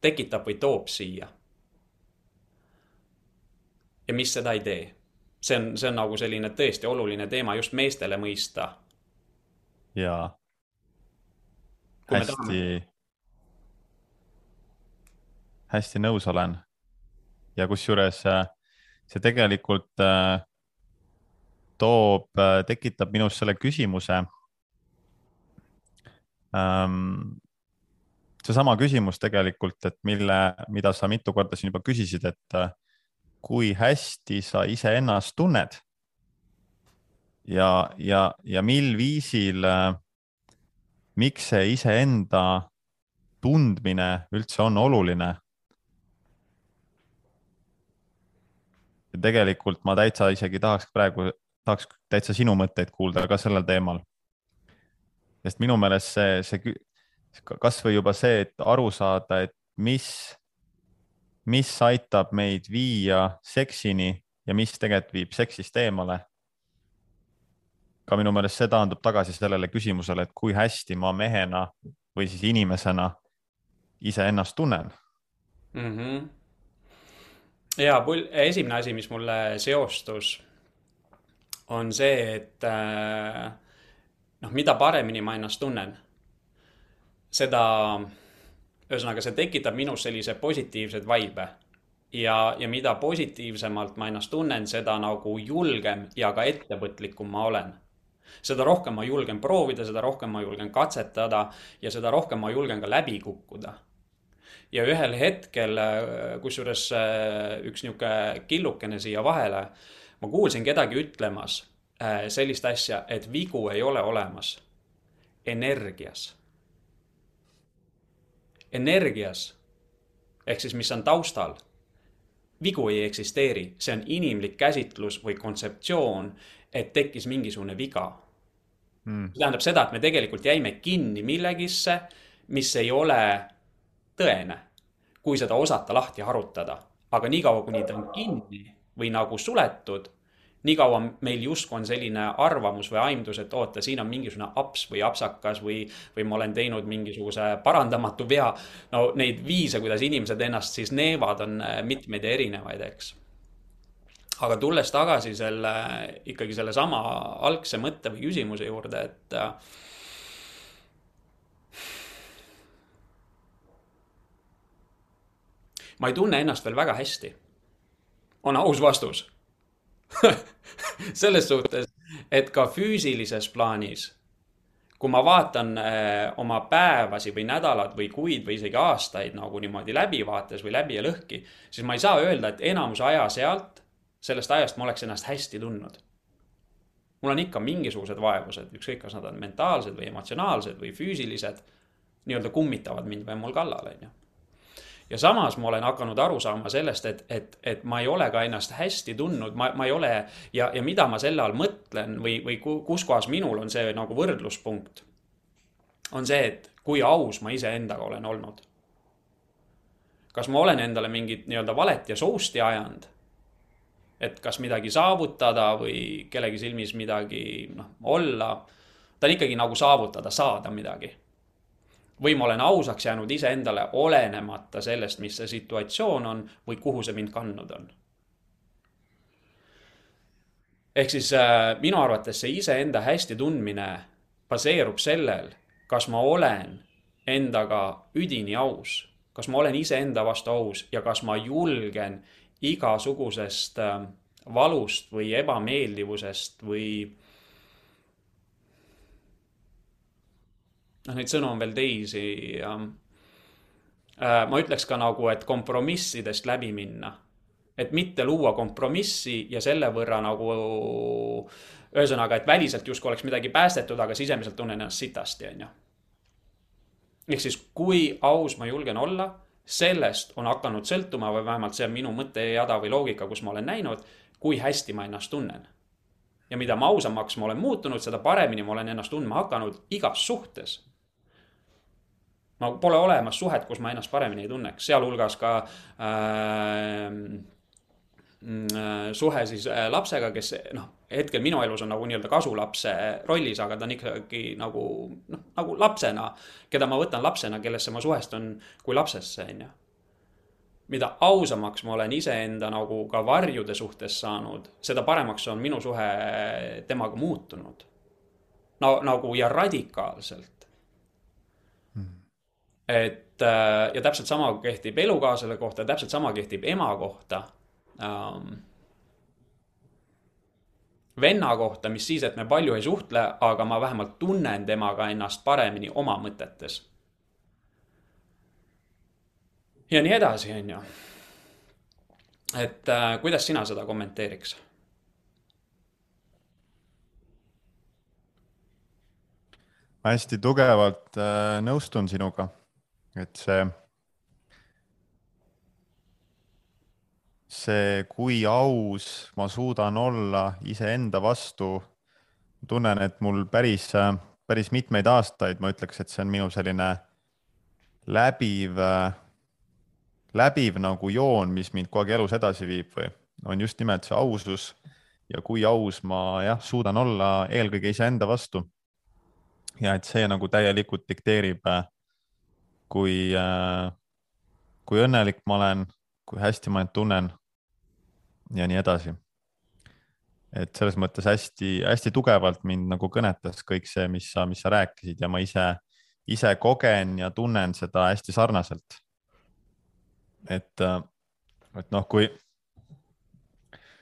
tekitab või toob siia ja mis seda ei tee. see on, see on nagu selline tõesti oluline teema just meestele mõista. jaa. hästi hästi nõus olen. ja kusjuures äh, see tegelikult äh, toob, äh, tekitab minus selle küsimuse ähm, seesama küsimus tegelikult, et mille, mida sa mitu korda siin juba küsisid, et kui hästi sa iseennast tunned. ja, ja, ja mil viisil, äh, miks see iseenda tundmine üldse on oluline. tegelikult ma täitsa isegi tahaks praegu, tahaks täitsa sinu mõtteid kuulda ka sellel teemal. sest minu meelest see, see kasvõi juba see, et aru saada, et mis mis aitab meid viia seksini ja mis tegelikult viib seksist eemale. ka minu meelest see taandub tagasi sellele küsimusele, et kui hästi ma mehena või siis inimesena iseennast tunnen mm. -hmm. ja esimene asi, mis mulle seostus, on see, et äh, noh, mida paremini ma ennast tunnen, seda ühesõnaga, see tekitab minus sellise positiivseid vibe. ja, ja mida positiivsemalt ma ennast tunnen, seda nagu julgem ja ka ettevõtlikum ma olen. seda rohkem ma julgen proovida, seda rohkem ma julgen katsetada ja seda rohkem ma julgen ka läbi kukkuda ja ühel hetkel, kusjuures äh, üks niisugune killukene siia vahele, ma kuulsin kedagi ütlemas äh, sellist asja, et vigu ei ole olemas energias energias ehk siis, mis on taustal, vigu ei eksisteeri, see on inimlik käsitlus või kontseptsioon, et tekkis mingisugune viga mm.. see tähendab seda, et me tegelikult jäime kinni millegisse, mis ei ole tõene, kui seda osata lahti harutada. aga niikaua, kuni ta on kinni või nagu suletud niikaua meil justkui on selline arvamus või aimdus, et oota, siin on mingisugune aps või apsakas või, või ma olen teinud mingisuguse parandamatu vea. no neid viise, kuidas inimesed ennast siis neevad, on äh, mitmeid ja erinevaid, eks. aga tulles tagasi selle, ikkagi sellesama algse mõtte või küsimuse juurde, et äh, ma ei tunne ennast veel väga hästi. on aus vastus selles suhtes, et ka füüsilises plaanis, kui ma vaatan äh, oma päevasi või nädalad või kuid või isegi aastaid nagu niimoodi läbivaates või läbi ja lõhki, siis ma ei saa öelda, et enamus aja sealt, sellest ajast ma oleks ennast hästi tundnud. mul on ikka mingisugused vaevused, ükskõik, kas nad on mentaalsed või emotsionaalsed või füüsilised, nii-öelda kummitavad mind või mul kallal, on ju ja samas ma olen hakanud aru saama sellest, et, et, et ma ei ole ka ennast hästi tundnud, ma, ma ei ole ja, ja mida ma selle all mõtlen või, või kus kohas minul on see nagu võrdluspunkt. on see, et kui aus ma iseendaga olen olnud. kas ma olen endale mingit nii-öelda valet ja sousti ajanud? et kas midagi saavutada või kellegi silmis midagi noh, olla. ta on ikkagi nagu saavutada, saada midagi või ma olen ausaks jäänud iseendale, olenemata sellest, mis see situatsioon on või kuhu see mind kandnud on. ehk siis äh, minu arvates see iseenda hästi tundmine baseerub sellel, kas ma olen endaga üdini aus, kas ma olen iseenda vastu aus ja kas ma julgen igasugusest äh, valust või ebameeldivusest või noh, neid sõnu on veel teisi ja äh, ma ütleks ka nagu, et kompromissidest läbi minna. et mitte luua kompromissi ja selle võrra nagu ühesõnaga, et väliselt justkui oleks midagi päästetud, aga sisemiselt tunnen ennast sitasti, on ju. ehk siis, kui aus ma julgen olla, sellest on hakanud sõltuma või vähemalt see on minu mõttejada või loogika, kus ma olen näinud, kui hästi ma ennast tunnen. ja mida ma ausamaks ma olen muutunud, seda paremini ma olen ennast tundma hakanud igas suhtes ma pole olemas suhet, kus ma ennast paremini ei tunneks, sealhulgas ka äh, suhe siis äh, lapsega, kes noh, hetkel minu elus on nagu nii-öelda kasulapse rollis, aga ta on ikkagi nagu noh, nagu lapsena, keda ma võtan lapsena, kellesse ma suhestun kui lapsesse, on ju. mida ausamaks ma olen iseenda nagu ka varjude suhtes saanud, seda paremaks on minu suhe temaga muutunud. no nagu ja radikaalselt et äh, ja täpselt sama kehtib elukaaslase kohta, täpselt sama kehtib ema kohta ähm,. venna kohta, mis siis, et me palju ei suhtle, aga ma vähemalt tunnen temaga ennast paremini oma mõtetes. ja nii edasi, on ju. et äh, kuidas sina seda kommenteeriks? ma hästi tugevalt äh, nõustun sinuga et see, see, kui aus ma suudan olla iseenda vastu, tunnen, et mul päris, päris mitmeid aastaid, ma ütleks, et see on minu selline läbiv, läbiv nagu joon, mis mind kogu aeg elus edasi viib või on just nimelt see ausus ja kui aus ma jah, suudan olla eelkõige iseenda vastu. ja et see nagu täielikult dikteerib äh, kui, äh, kui õnnelik ma olen, kui hästi ma end tunnen ja nii edasi. et selles mõttes hästi-hästi tugevalt mind nagu kõnetas kõik see, mis sa, mis sa rääkisid ja ma ise, ise kogen ja tunnen seda hästi sarnaselt. et, äh, et noh, kui,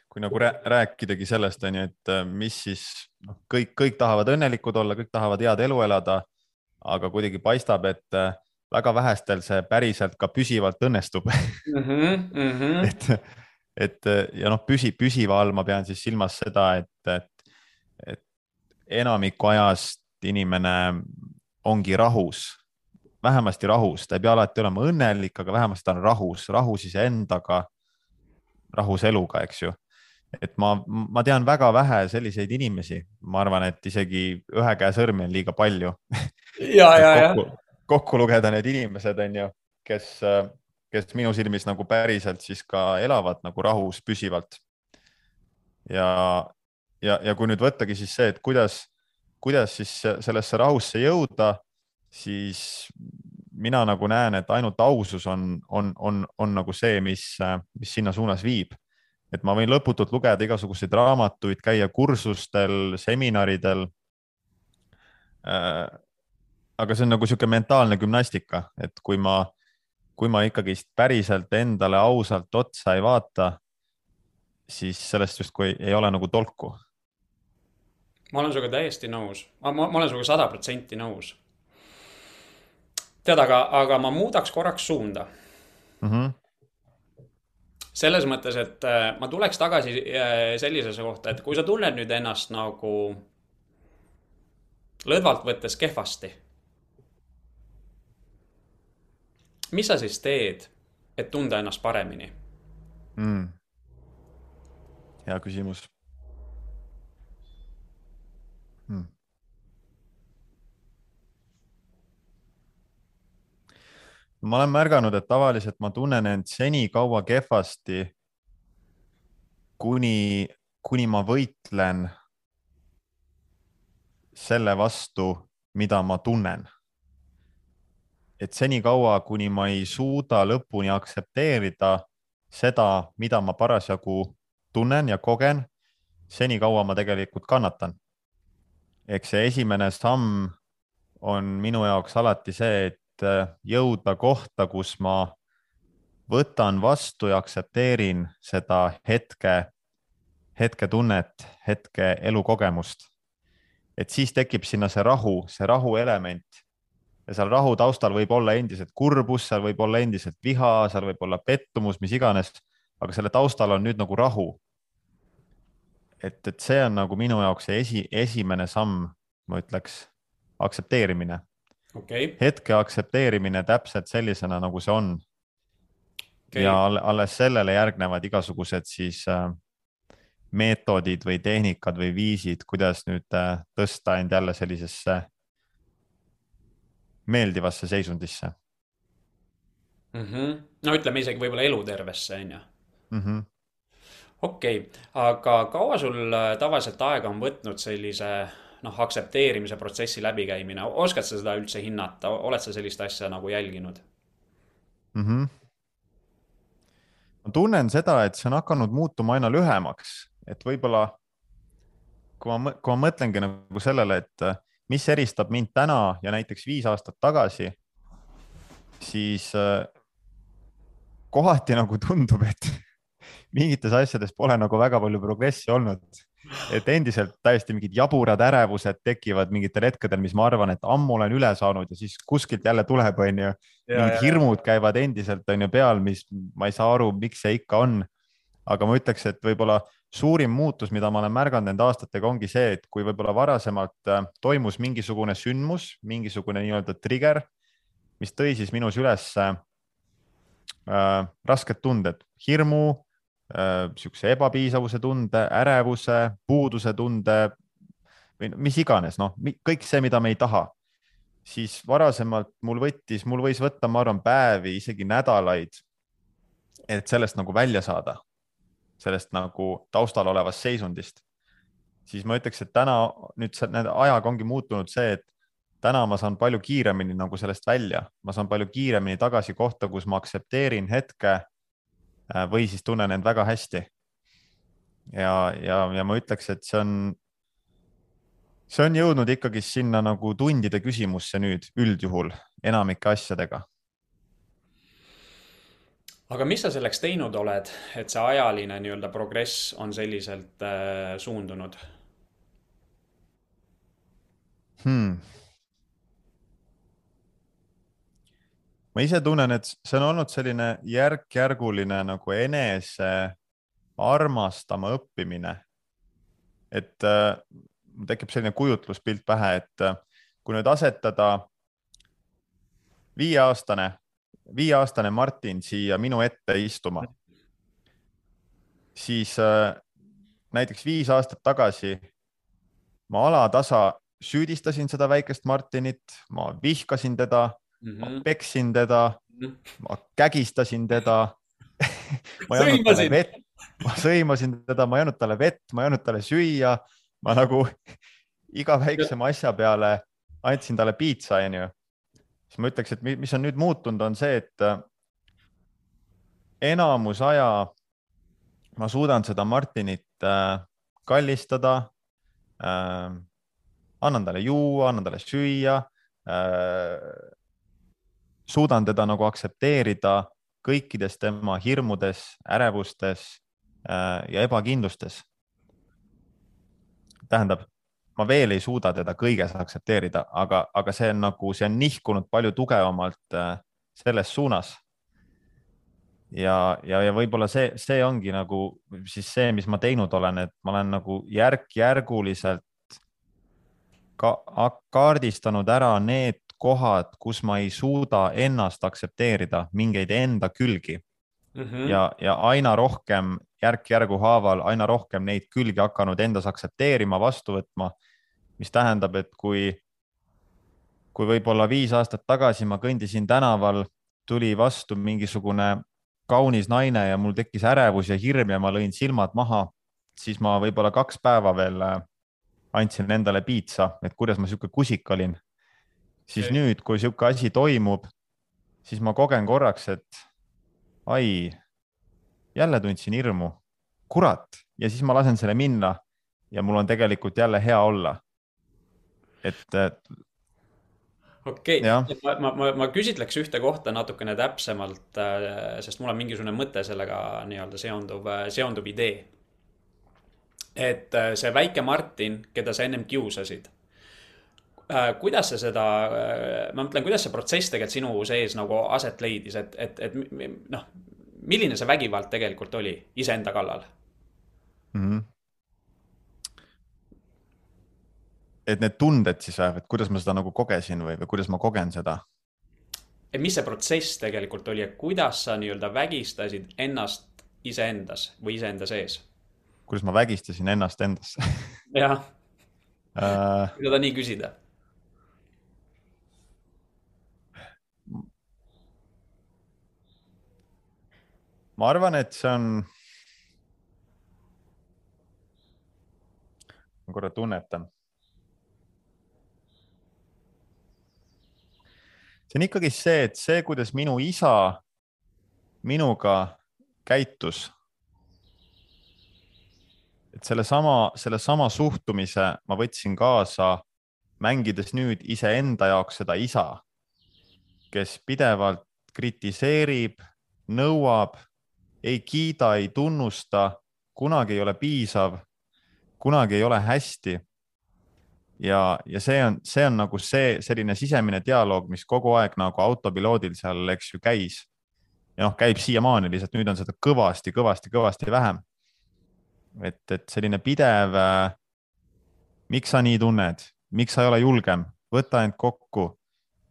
kui nagu rääkidagi sellest, on ju, et äh, mis siis noh, kõik, kõik tahavad õnnelikud olla, kõik tahavad head elu elada, aga kuidagi paistab, et väga vähestel see päriselt ka püsivalt õnnestub mm. -hmm, mm -hmm. et, et ja noh, püsi, püsiva all ma pean siis silmas seda, et, et, et enamiku ajast inimene ongi rahus, vähemasti rahus, ta ei pea alati olema õnnelik, aga vähemasti ta on rahus, rahus iseendaga, rahus eluga, eks ju et ma, ma tean väga vähe selliseid inimesi, ma arvan, et isegi ühe käe sõrmi on liiga palju. ja, ja, ja kokku lugeda need inimesed, on ju, kes, kes minu silmis nagu päriselt siis ka elavad nagu rahus püsivalt. ja, ja, ja kui nüüd võttagi siis see, et kuidas, kuidas siis sellesse rahusse jõuda, siis mina nagu näen, et ainult ausus on, on, on, on nagu see, mis, mis sinna suunas viib. et ma võin lõputult lugeda igasuguseid raamatuid, käia kursustel, seminaridel äh, aga see on nagu niisugune mentaalne gümnastika, et kui ma, kui ma ikkagist päriselt endale ausalt otsa ei vaata, siis sellest justkui ei ole nagu tolku. ma olen sinuga täiesti nõus, ma, ma, ma olen sinuga sada protsenti nõus. tead, aga, aga ma muudaks korraks suunda mm. -hmm selles mõttes, et äh, ma tuleks tagasi äh, sellisesse kohta, et kui sa tunned nüüd ennast nagu lõdvalt võttes kehvasti mis sa siis teed, et tunda ennast paremini mm.? hea küsimus hmm.. ma olen märganud, et tavaliselt ma tunnen end senikaua kehvasti, kuni, kuni ma võitlen selle vastu, mida ma tunnen et senikaua, kuni ma ei suuda lõpuni aktsepteerida seda, mida ma parasjagu tunnen ja kogen, senikaua ma tegelikult kannatan. eks see esimene samm on minu jaoks alati see, et äh, jõuda kohta, kus ma võtan vastu ja aktsepteerin seda hetke hetketunnet, hetke elukogemust. et siis tekib sinna see rahu, see rahu element. Ja seal rahu taustal võib olla endiselt kurbus, seal võib olla endiselt viha, seal võib olla pettumus, mis iganes, aga selle taustal on nüüd nagu rahu. et, et see on nagu minu jaoks see esi, esimene samm, ma ütleks, aktsepteerimine. Okay.. hetke aktsepteerimine täpselt sellisena, nagu see on. Okay.. ja alles sellele järgnevad igasugused siis äh, meetodid või tehnikad või viisid, kuidas nüüd äh, tõsta end jälle sellisesse meeldivasse seisundisse mm. -hmm. no ütleme isegi võib-olla elutervesse, on ju mm. okei okay., aga kaua sul äh, tavaliselt aega on võtnud sellise noh, aktsepteerimise protsessi läbikäimine, oskad sa seda üldse hinnata, oled sa sellist asja nagu jälginud mm? -hmm. ma tunnen seda, et see on hakanud muutuma aina lühemaks, et võib-olla kui ma, kui ma mõtlengi nagu sellele, et äh, mis eristab mind täna ja näiteks viis aastat tagasi, siis äh, kohati nagu tundub, et mingites asjades pole nagu väga palju progressi olnud et endiselt täiesti mingid jaburad ärevused tekivad mingitel hetkedel, mis ma arvan, et ammu olen üle saanud ja siis kuskilt jälle tuleb, onju. mingid hirmud käivad endiselt onju peal, mis ma ei saa aru, miks see ikka on. aga ma ütleks, et võib-olla suurim muutus, mida ma olen märganud nende aastatega, ongi see, et kui võib-olla varasemalt äh, toimus mingisugune sündmus, mingisugune nii-öelda trigger, mis tõi siis minus üles äh, rasked tunded, hirmu niisuguse äh, ebapiisavuse tunde, ärevuse, puuduse tunde või mis iganes, noh, kõik see, mida me ei taha, siis varasemalt mul võttis, mul võis võtta, ma arvan, päevi, isegi nädalaid, et sellest nagu välja saada, sellest nagu taustal olevast seisundist. siis ma ütleks, et täna nüüd nende ajaga ongi muutunud see, et täna ma saan palju kiiremini nagu sellest välja, ma saan palju kiiremini tagasi kohta, kus ma aktsepteerin hetke Äh, või siis tunnen end väga hästi. ja, ja, ja ma ütleks, et see on, see on jõudnud ikkagi sinna nagu tundide küsimusse nüüd üldjuhul enamike asjadega. Aga mis sa selleks teinud oled, et see ajaline nii-öelda progress on selliselt äh, suundunud hmm.? ma ise tunnen, et see on olnud selline järk-järguline nagu enese armastama õppimine. et äh, tekib selline kujutluspilt pähe, et äh, kui nüüd asetada viieaastane, viieaastane Martin siia minu ette istuma, siis äh, näiteks viis aastat tagasi ma alatasa süüdistasin seda väikest Martinit, ma vihkasin teda mm, -hmm. ma mhm. peksin teda mm, -hmm. ma kägistasin teda ma ei andnud talle vett, ma sõimasin teda, ma ei andnud talle vett, ma ei andnud talle süüa, ma nagu iga väiksema asja peale andsin talle piitsa, onju. Siis ma ütleks, et mis on nüüd muutunud, on see, et äh, enamus aja ma suudan seda Martinit äh, kallistada äh,. annan talle juua, annan talle süüa suudan teda nagu aktsepteerida kõikides tema hirmudes, ärevustes ja ebakindlustes. tähendab, ma veel ei suuda teda kõiges aktsepteerida, aga, aga see on nagu, see on nihkunud palju tugevamalt äh, selles suunas. ja, ja, ja võib-olla see, see ongi nagu siis see, mis ma teinud olen, et ma olen nagu järk-järguliselt ka kaardistanud ära need kohad, kus ma ei suuda ennast aktsepteerida, mingeid enda külgi mm. -hmm. ja, ja aina rohkem järk-järgu haaval, aina rohkem neid külgi hakanud endas aktsepteerima, vastu võtma. Mis tähendab, et kui, kui võib-olla viis aastat tagasi ma kõndisin tänaval, tuli vastu mingisugune kaunis naine ja mul tekkis ärevus ja hirm ja ma lõin silmad maha, siis ma võib-olla kaks päeva veel äh, andsin endale piitsa, et kuidas ma sihuke kusik olin siis okay. nüüd, kui sihuke asi toimub, siis ma kogen korraks, et ai, jälle tundsin hirmu, kurat, ja siis ma lasen selle minna ja mul on tegelikult jälle hea olla. Et, okei okay., ma, ma, ma, ma küsitleks ühte kohta natukene täpsemalt, äh, sest mul on mingisugune mõte sellega nii-öelda seonduv, seonduv idee. et äh, see väike Martin, keda sa ennem kiusasid äh, kuidas sa seda, ma mõtlen, kuidas see protsess tegelikult sinu sees nagu aset leidis, et, et, et noh, milline see vägivald tegelikult oli iseenda kallal mm? -hmm. Et need tunded siis või, et kuidas ma seda nagu kogesin või, või kuidas ma kogen seda? et mis see protsess tegelikult oli, et kuidas sa nii-öelda vägistasid ennast iseendas või iseenda sees? kuidas ma vägistasin ennast endasse jah äh,, kui seda nii küsida ma arvan, et see on. ma korra tunnetan. See on ikkagi see, et see, kuidas minu isa minuga käitus. et sellesama, sellesama suhtumise ma võtsin kaasa, mängides nüüd iseenda jaoks seda isa, kes pidevalt kritiseerib, nõuab ei kiida, ei tunnusta, kunagi ei ole piisav, kunagi ei ole hästi. Ja, ja see on, see on nagu see selline sisemine dialoog, mis kogu aeg nagu autopiloodil seal, eks ju, käis. ja noh, käib siiamaani, lihtsalt nüüd on seda kõvasti, kõvasti, kõvasti vähem. et, et selline pidev äh,. miks sa nii tunned, miks sa ei ole julgem, võta end kokku,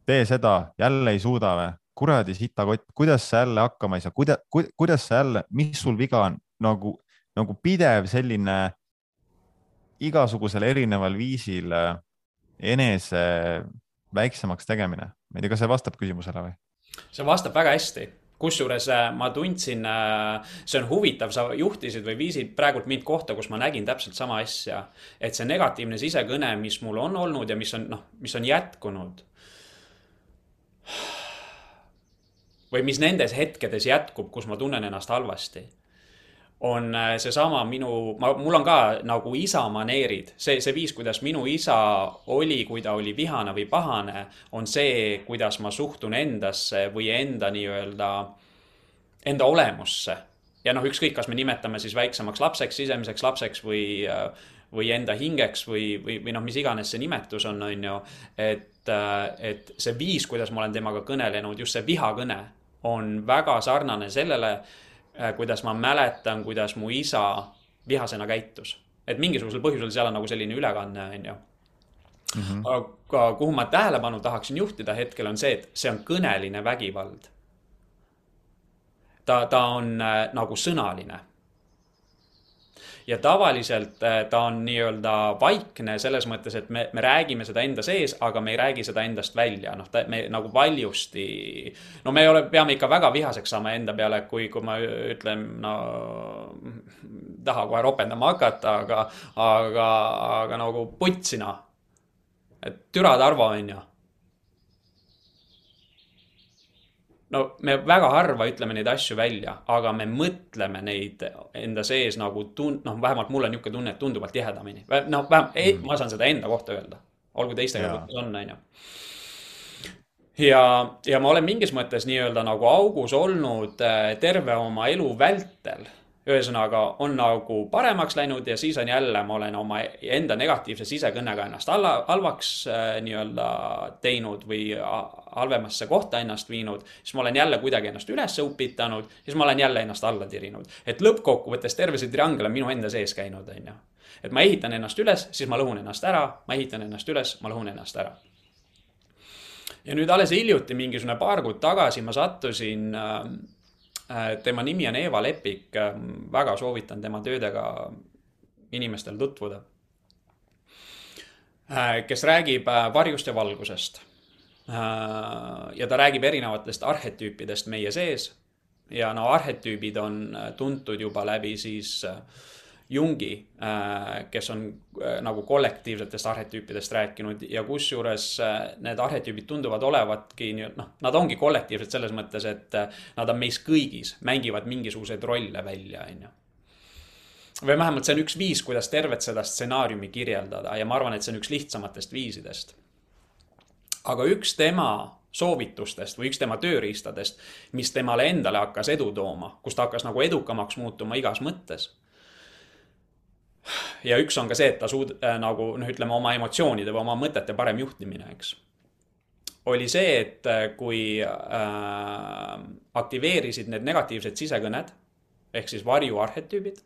tee seda, jälle ei suuda või? Kuradi sitakott, kuidas sa jälle hakkama ei saa, kuida-, kuidas sa jälle, mis sul viga on, nagu, nagu pidev selline igasugusel erineval viisil äh, enese väiksemaks tegemine. ma ei tea, kas see vastab küsimusele või? see vastab väga hästi kusjuures äh, ma tundsin, äh, see on huvitav, sa juhtisid või viisid praegult mind kohta, kus ma nägin täpselt sama asja. et see negatiivne sisekõne, mis mul on olnud ja mis on, noh, mis on jätkunud või mis nendes hetkedes jätkub, kus ma tunnen ennast halvasti, on äh, seesama minu, ma, mul on ka nagu isa maneerid, see, see viis, kuidas minu isa oli, kui ta oli vihane või pahane, on see, kuidas ma suhtun endasse või enda nii-öelda, enda olemusse. ja noh, ükskõik, kas me nimetame siis väiksemaks lapseks, sisemiseks lapseks või, äh, või enda hingeks või, või, või noh, mis iganes see nimetus on, on ju. et, äh, et see viis, kuidas ma olen temaga kõnelenud, just see vihakõne on väga sarnane sellele, kuidas ma mäletan, kuidas mu isa vihasena käitus. et mingisugusel põhjusel seal on nagu selline ülekanne, on ju. Mhm. aga kuhu ma tähelepanu tahaksin juhtida hetkel on see, et see on kõneline vägivald. ta, ta on äh, nagu sõnaline ja tavaliselt äh, ta on nii-öelda vaikne selles mõttes, et me, me räägime seda enda sees, aga me ei räägi seda endast välja, noh, me nagu valjusti. no me ole, peame ikka väga vihaseks saama enda peale, kui, kui ma ütlen, no taha kohe ropendama hakata, aga, aga, aga nagu putsina. et türa Tarvo on ju no me väga harva ütleme neid asju välja, aga me mõtleme neid enda sees nagu tun-, noh, vähemalt mul on niisugune tunne, et tunduvalt tihedamini. noh, vähemalt mm., ma saan seda enda kohta öelda, olgu teistega, kuidas on, on ju. ja, ja ma olen mingis mõttes nii-öelda nagu augus olnud äh, terve oma elu vältel ühesõnaga on nagu paremaks läinud ja siis on jälle, ma olen oma enda negatiivse sisekõnega ennast alla, halvaks äh, nii-öelda teinud või halvemasse kohta ennast viinud. siis ma olen jälle kuidagi ennast üles upitanud, siis ma olen jälle ennast alla tirinud. et lõppkokkuvõttes terve see triangel on minu enda sees käinud, on ju. et ma ehitan ennast üles, siis ma lõhun ennast ära, ma ehitan ennast üles, ma lõhun ennast ära ja nüüd alles hiljuti, mingisugune paar kuud tagasi ma sattusin äh, tema nimi on Eeva Lepik, äh, väga soovitan tema töödega inimestel tutvuda. Äh, kes räägib varjust ja valgusest. ja ta räägib erinevatest arhetüüpidest meie sees. ja no arhetüübid on tuntud juba läbi siis äh, Jungi, äh, kes on äh, nagu kollektiivsetest arhetüüpidest rääkinud ja kusjuures äh, need arhetüübid tunduvad olevatki nii, noh, nad ongi kollektiivsed selles mõttes, et nad on meis kõigis, mängivad mingisuguseid rolle välja, on ju või vähemalt see on üks viis, kuidas tervet seda stsenaariumi kirjeldada ja ma arvan, et see on üks lihtsamatest viisidest. aga üks tema soovitustest või üks tema tööriistadest, mis temale endale hakkas edu tooma, kus ta hakkas nagu edukamaks muutuma igas mõttes ja üks on ka see, et ta suud- äh,, nagu noh, ütleme oma emotsioonide või oma mõtete parem juhtimine, eks. oli see, et äh, kui äh, aktiveerisid need negatiivsed sisekõned ehk siis varjuarhetüübid,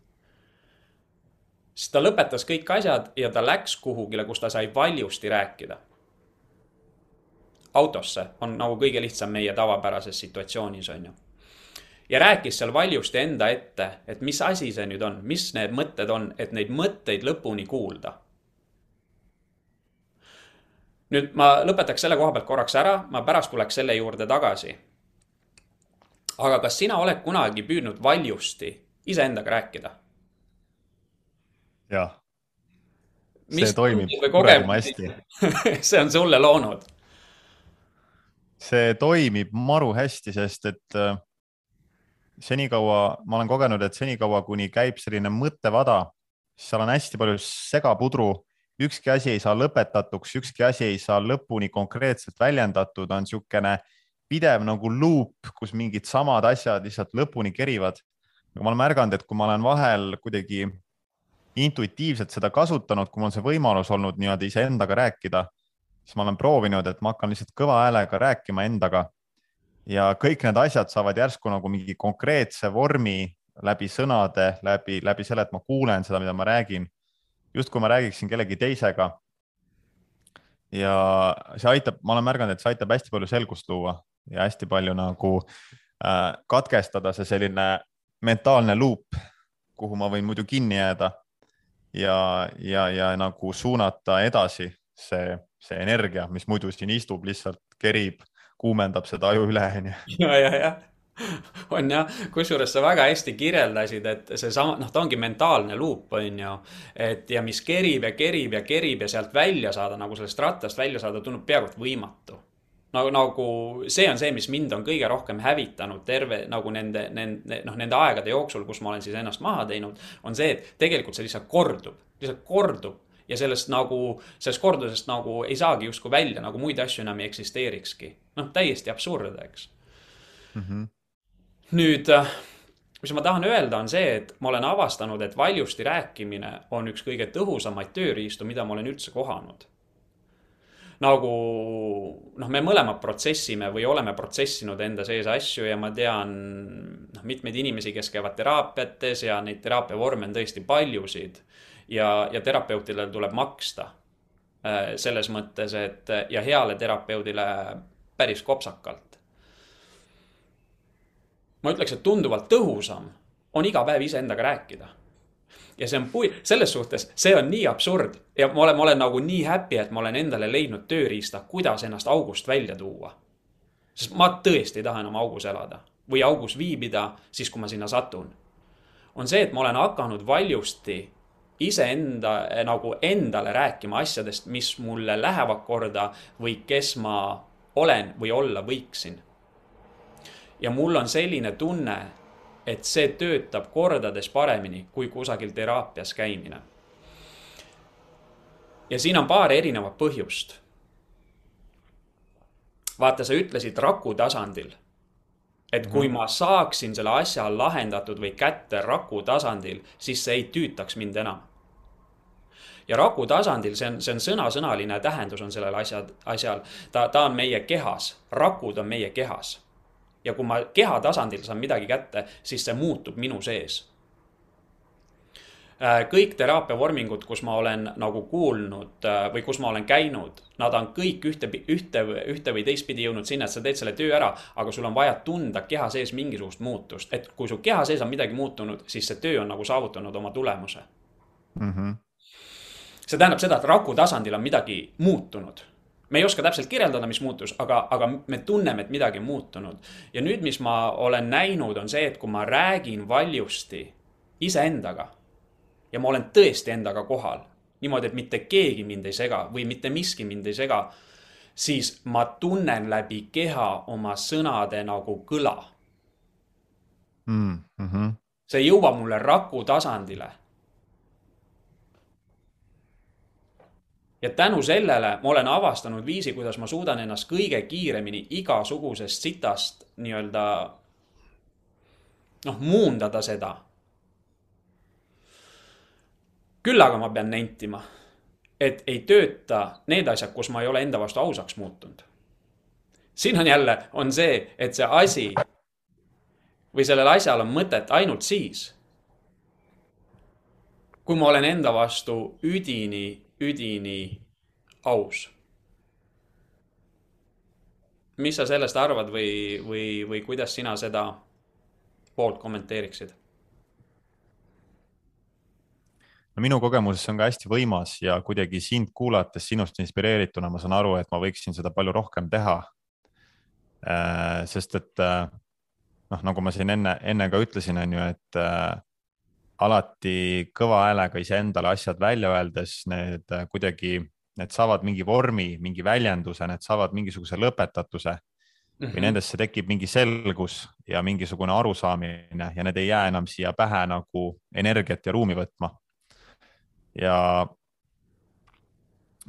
siis ta lõpetas kõik asjad ja ta läks kuhugile, kus ta sai valjusti rääkida. autosse on nagu kõige lihtsam meie tavapärases situatsioonis, on ju ja rääkis seal valjusti enda ette, et mis asi see nüüd on, mis need mõtted on, et neid mõtteid lõpuni kuulda. nüüd ma lõpetaks selle koha pealt korraks ära, ma pärast tuleks selle juurde tagasi. aga kas sina oled kunagi püüdnud valjusti iseendaga rääkida? jah. see toimib kuradi hästi see on sulle loonud? see toimib maru hästi, sest et äh, senikaua, ma olen kogenud, et senikaua, kuni käib selline mõttevada, siis seal on hästi palju segapudru, ükski asi ei saa lõpetatuks, ükski asi ei saa lõpuni konkreetselt väljendatud, on niisugune pidev nagu luup, kus mingid samad asjad lihtsalt lõpuni kerivad. ma olen märganud, et kui ma olen vahel kuidagi intuitiivselt seda kasutanud, kui mul on see võimalus olnud nii-öelda iseendaga rääkida, siis ma olen proovinud, et ma hakkan lihtsalt kõva häälega rääkima endaga ja kõik need asjad saavad järsku nagu mingi konkreetse vormi läbi sõnade, läbi, läbi selle, et ma kuulen seda, mida ma räägin. justkui ma räägiksin kellegi teisega. ja see aitab, ma olen märganud, et see aitab hästi palju selgust luua ja hästi palju nagu äh, katkestada see selline mentaalne luup, kuhu ma võin muidu kinni jääda ja, ja, ja nagu suunata edasi see, see energia, mis muidu siin istub, lihtsalt kerib kuumendab seda aju üle, onju. ja, ja, jah on jah, kusjuures sa väga hästi kirjeldasid, et seesama, noh, ta ongi mentaalne luup, on ju. et ja mis kerib ja kerib ja kerib ja sealt välja saada, nagu sellest rattast välja saada, tundub peaaegu et võimatu. nagu, nagu see on see, mis mind on kõige rohkem hävitanud terve nagu nende, nende, noh, nende aegade jooksul, kus ma olen siis ennast maha teinud, on see, et tegelikult see lihtsalt kordub, lihtsalt kordub ja sellest nagu, sellest kordusest nagu ei saagi justkui välja, nagu muid asju enam ei eksisteerikski. Noh, täiesti absurd, eks mm. -hmm. nüüd, äh, mis ma tahan öelda, on see, et ma olen avastanud, et valjusti rääkimine on üks kõige tõhusamaid tööriistu, mida ma olen üldse kohanud nagu noh, me mõlemad protsessime või oleme protsessinud enda sees asju ja ma tean noh, mitmeid inimesi, kes käivad teraapiates ja neid teraapiavorme on tõesti paljusid ja, ja terapeutidele tuleb maksta. Äh, selles mõttes, et ja heale terapeudile päris kopsakalt. ma ütleks, et tunduvalt tõhusam on iga päev iseendaga rääkida ja see on pui-, selles suhtes, see on nii absurd ja ma olen, ma olen nagu nii happy, et ma olen endale leidnud tööriista, kuidas ennast august välja tuua. sest ma tõesti ei taha enam augus elada või augus viibida siis, kui ma sinna satun. on see, et ma olen hakanud valjusti iseenda nagu endale rääkima asjadest, mis mulle lähevad korda või kes ma olen või olla võiksin. ja mul on selline tunne, et see töötab kordades paremini kui kusagil teraapias käimine. ja siin on paar erinevat põhjust. vaata, sa ütlesid raku tasandil et kui mhm. ma saaksin selle asja lahendatud või kätte raku tasandil, siis see ei tüütaks mind enam ja raku tasandil, see on, see on sõnasõnaline tähendus on sellel asjad, asjal. ta, ta on meie kehas, rakud on meie kehas. ja kui ma keha tasandil saan midagi kätte, siis see muutub minu sees äh, kõik teraapiavormingud, kus ma olen nagu kuulnud äh, või kus ma olen käinud, nad on kõik ühte, ühte, ühte või teistpidi jõudnud sinna, et sa teed selle töö ära, aga sul on vaja tunda keha sees mingisugust muutust, et kui su keha sees on midagi muutunud, siis see töö on nagu saavutanud oma tulemuse mm. -hmm see tähendab seda, et raku tasandil on midagi muutunud me ei oska täpselt kirjeldada, mis muutus, aga, aga me tunneme, et midagi on muutunud. ja nüüd, mis ma olen näinud, on see, et kui ma räägin valjusti iseendaga ja ma olen tõesti endaga kohal, niimoodi, et mitte keegi mind ei sega või mitte miski mind ei sega, siis ma tunnen läbi keha oma sõnade nagu kõla mm. -hmm. see jõuab mulle raku tasandile ja tänu sellele ma olen avastanud viisi, kuidas ma suudan ennast kõige kiiremini igasugusest sitast nii-öelda noh, muundada seda. küll aga ma pean nentima, et ei tööta need asjad, kus ma ei ole enda vastu ausaks muutunud. siin on jälle, on see, et see asi või sellel asjal on mõtet ainult siis, kui ma olen enda vastu üdini, üdini aus mis sa sellest arvad või, või, või kuidas sina seda poolt kommenteeriksid? no minu kogemuses on ka hästi võimas ja kuidagi sind kuulates, sinust inspireerituna ma saan aru, et ma võiksin seda palju rohkem teha. Äh, sest et äh, noh, nagu ma siin enne, enne ka ütlesin, on ju, et äh, alati kõva häälega iseendale asjad välja öeldes need kuidagi need saavad mingi vormi, mingi väljenduse, need saavad mingisuguse lõpetatuse mm -hmm. või mhm. nendesse tekib mingi selgus ja mingisugune arusaamine ja need ei jää enam siia pähe nagu energiat ja ruumi võtma. ja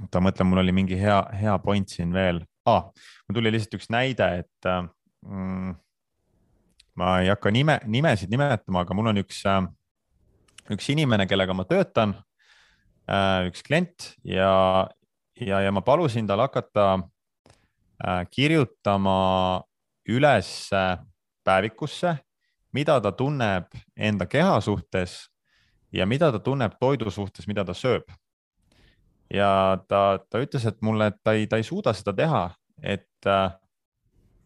oota, mõtlen, mul oli mingi hea, hea point siin veel ah,. mul tuli lihtsalt üks näide, et mm, ma ei hakka nime, nimesid nimetama, aga mul on üks, üks inimene, kellega ma töötan Äh, üks klient ja, ja, ja ma palusin tal hakata äh, kirjutama üles päevikusse, mida ta tunneb enda keha suhtes ja mida ta tunneb toidu suhtes, mida ta sööb. ja ta, ta ütles, et mulle, et ta ei, ta ei suuda seda teha, et, äh,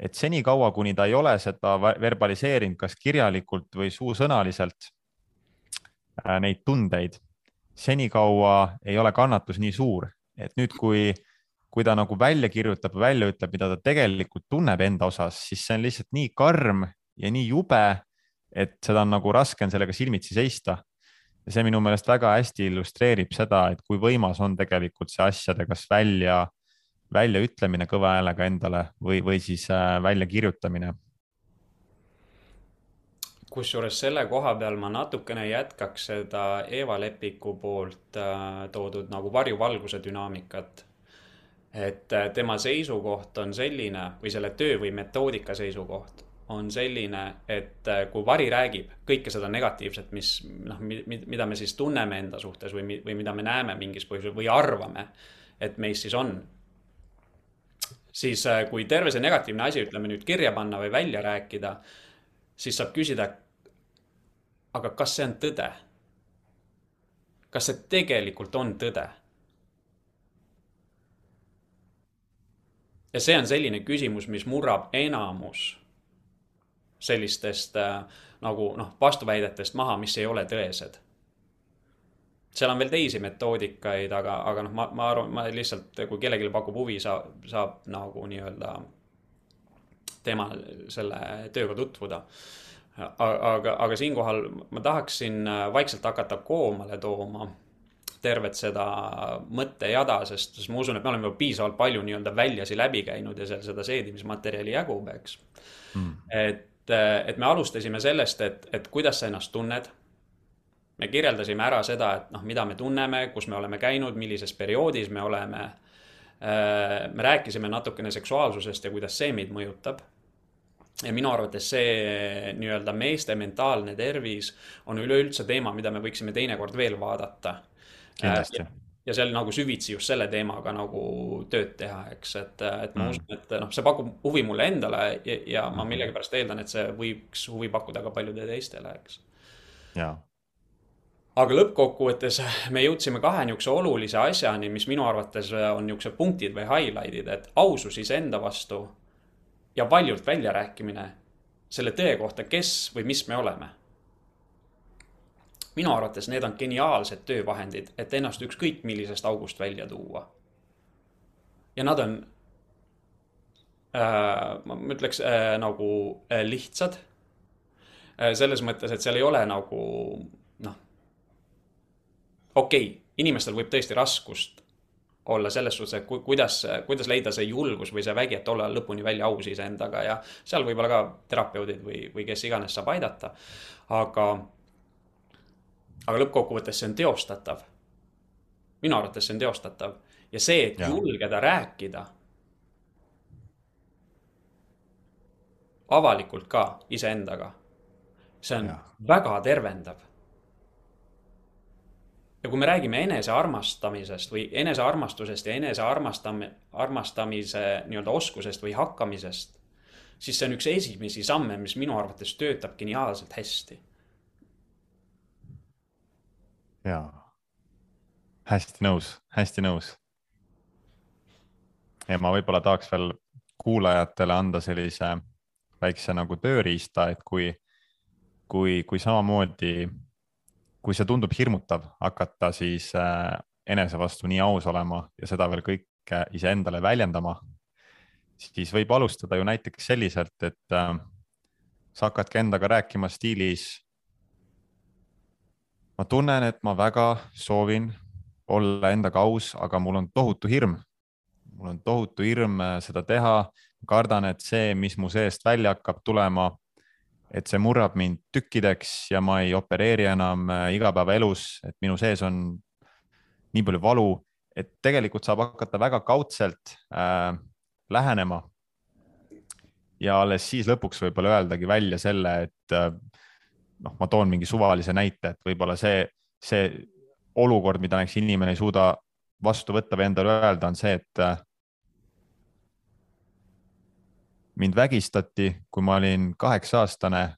et senikaua, kuni ta ei ole seda verbaliseerinud, kas kirjalikult või suusõnaliselt, neid tundeid. Senikaua ei ole kannatus nii suur, et nüüd, kui, kui ta nagu välja kirjutab, välja ütleb, mida ta tegelikult tunneb enda osas, siis see on lihtsalt nii karm ja nii jube, et seda on nagu raske on sellega silmitsi seista. ja see minu meelest väga hästi illustreerib seda, et kui võimas on tegelikult see asjade kas välja, väljaütlemine kõva häälega endale või, või siis äh, väljakirjutamine kusjuures selle koha peal ma natukene jätkaks seda Eva Lepiku poolt äh, toodud nagu varjuvalguse dünaamikat. et äh, tema seisukoht on selline või selle töö või metoodika seisukoht on selline, et äh, kui vari räägib kõike seda negatiivset, mis noh, mida me siis tunneme enda suhtes või, või mida me näeme mingis põhjusel või arvame, et meis siis on. siis kui terve see negatiivne asi, ütleme nüüd kirja panna või välja rääkida, siis saab küsida, aga kas see on tõde? kas see tegelikult on tõde? ja see on selline küsimus, mis murrab enamus sellistest äh, nagu noh, vastuväidetest maha, mis ei ole tõesed. seal on veel teisi metoodikaid, aga, aga noh, ma, ma arvan, ma lihtsalt, kui kellelgi pakub huvi, saab, saab nagu nii-öelda tema selle tööga tutvuda aga, aga siinkohal ma tahaksin äh, vaikselt hakata koomale tooma tervet seda mõttejada, sest, ma usun, et me oleme juba piisavalt palju nii-öelda väljasi läbi käinud ja seal seda seedimismaterjali jagub, eks mm.. et, äh, et me alustasime sellest, et, et kuidas sa ennast tunned. me kirjeldasime ära seda, et noh, mida me tunneme, kus me oleme käinud, millises perioodis me oleme. Äh, me rääkisime natukene seksuaalsusest ja kuidas see meid mõjutab ja minu arvates see nii-öelda meeste mentaalne tervis on üleüldse teema, mida me võiksime teinekord veel vaadata. kindlasti ja, ja seal nagu süvitsi just selle teemaga nagu tööd teha, eks, et, et ma mm. usun, et noh, see pakub huvi mulle endale ja, ja ma mhm. millegipärast eeldan, et see võiks huvi pakkuda ka paljudele teistele, eks. jaa aga lõppkokkuvõttes me jõudsime kahe niisuguse olulise asjani, mis minu arvates on niisugused punktid või highlight'id, et ausus iseenda vastu ja valjult väljarääkimine selle tõe kohta, kes või mis me oleme. minu arvates need on geniaalsed töövahendid, et ennast ükskõik millisest august välja tuua. ja nad on äh,, ma ütleks äh, nagu äh, lihtsad äh,. selles mõttes, et seal ei ole nagu noh, okei okay,, inimestel võib tõesti raskust olla selles suhtes, et ku, kuidas, kuidas leida see julgus või see vägi, et olla lõpuni välja aus iseendaga ja seal võib-olla ka terapeudid või, või kes iganes saab aidata. aga, aga lõppkokkuvõttes see on teostatav. minu arvates see on teostatav ja see, et ja. julgeda rääkida avalikult ka iseendaga, see on ja. väga tervendav ja kui me räägime enesearmastamisest või enesearmastusest ja enesearmastam-, armastamise nii-öelda oskusest või hakkamisest, siis see on üks esimesi samme, mis minu arvates töötab geniaalselt hästi. jaa, hästi nõus, hästi nõus. ja ma võib-olla tahaks veel kuulajatele anda sellise väikse nagu tööriista, et kui, kui, kui samamoodi kui see tundub hirmutav, hakata siis äh, enese vastu nii aus olema ja seda veel kõike iseendale väljendama, siis võib alustada ju näiteks selliselt, et äh, sa hakkadki endaga rääkima stiilis. ma tunnen, et ma väga soovin olla endaga aus, aga mul on tohutu hirm. mul on tohutu hirm äh, seda teha. kardan, et see, mis mu seest välja hakkab tulema et see murrab mind tükkideks ja ma ei opereeri enam äh, igapäevaelus, et minu sees on nii palju valu, et tegelikult saab hakata väga kaudselt äh, lähenema. ja alles siis lõpuks võib-olla öeldagi välja selle, et äh, noh, ma toon mingi suvalise näite, et võib-olla see, see olukord, mida näiteks inimene ei suuda vastu võtta või endale öelda, on see, et äh, mind vägistati, kui ma olin kaheksa aastane.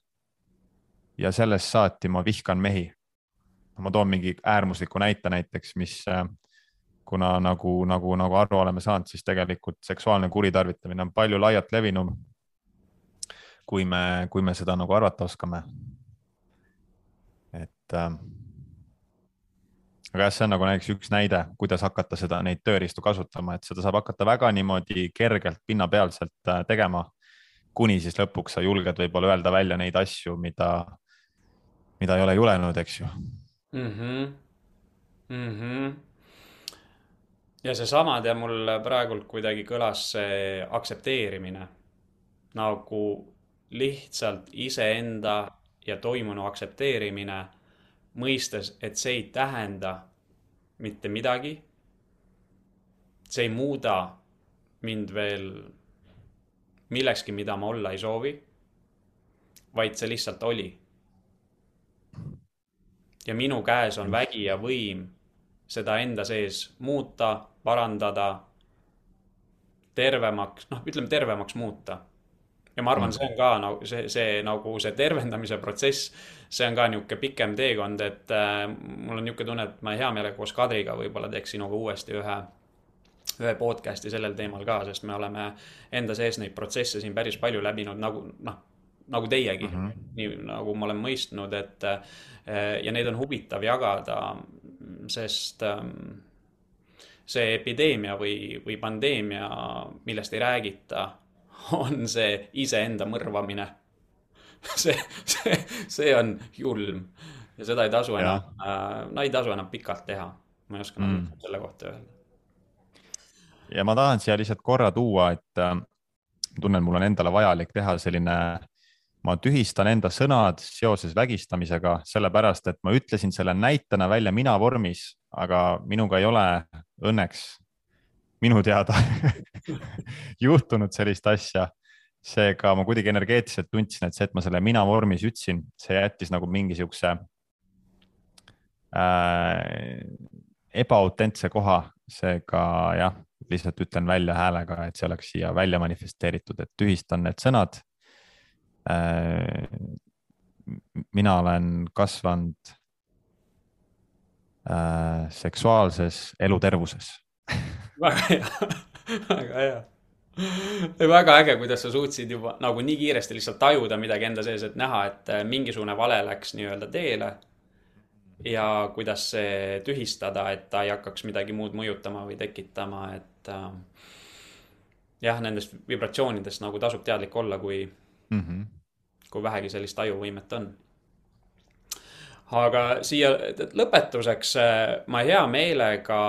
ja sellest saati ma vihkan mehi. ma toon mingi äärmusliku näite näiteks, mis äh, kuna nagu, nagu, nagu aru oleme saanud, siis tegelikult seksuaalne kuritarvitamine on palju laialt levinum. kui me, kui me seda nagu arvata oskame. et äh, aga jah, see on nagu näiteks üks näide, kuidas hakata seda, neid tööriistu kasutama, et seda saab hakata väga niimoodi kergelt pinnapealselt äh, tegema. kuni siis lõpuks sa julged võib-olla öelda välja neid asju, mida, mida ei ole julenud, eks ju mm. -hmm. Mm -hmm. ja seesama tead mul praegult kuidagi kõlas see aktsepteerimine nagu lihtsalt iseenda ja toimunu aktsepteerimine mõistes, et see ei tähenda mitte midagi. see ei muuda mind veel millekski, mida ma olla ei soovi. vaid see lihtsalt oli. ja minu käes on vägi ja võim seda enda sees muuta, parandada, tervemaks, noh, ütleme tervemaks muuta ja ma arvan, mm. see on ka nagu see, see nagu see tervendamise protsess, see on ka niisugune pikem teekond, et äh, mul on niisugune tunne, et ma hea meelega koos Kadriga võib-olla teeks sinuga uuesti ühe, ühe podcast'i sellel teemal ka, sest me oleme enda sees neid protsesse siin päris palju läbinud, nagu noh, nagu teiegi mm, -hmm. nii nagu ma olen mõistnud, et äh, ja neid on huvitav jagada, sest ähm, see epideemia või, või pandeemia, millest ei räägita on see iseenda mõrvamine. see, see, see on julm ja seda ei tasu enam äh,, no ei tasu enam pikalt teha. ma ei oska mm. selle kohta öelda. ja ma tahan siia lihtsalt korra tuua, et äh, tunnen, mul on endale vajalik teha selline, ma tühistan enda sõnad seoses vägistamisega, sellepärast et ma ütlesin selle näitena välja mina vormis, aga minuga ei ole õnneks minu teada juhtunud sellist asja. seega ma kuidagi energeetiliselt tundsin, et see, et ma selle mina vormis ütlesin, see jättis nagu mingi siukse äh, ebaautentse koha, seega jah, lihtsalt ütlen välja häälega, et see oleks siia välja manifesteeritud, et tühistan need sõnad äh,. mina olen kasvanud äh, seksuaalses elutervuses väga hea väga hea. väga äge, kuidas sa suutsid juba nagu nii kiiresti lihtsalt tajuda midagi enda sees, et näha, et äh, mingisugune vale läks nii-öelda teele. ja kuidas see tühistada, et ta ei hakkaks midagi muud mõjutama või tekitama, et äh, jah, nendest vibratsioonidest nagu tasub teadlik olla, kui mm, -hmm. kui vähegi sellist tajuvõimet on aga siia lõpetuseks äh, ma hea meelega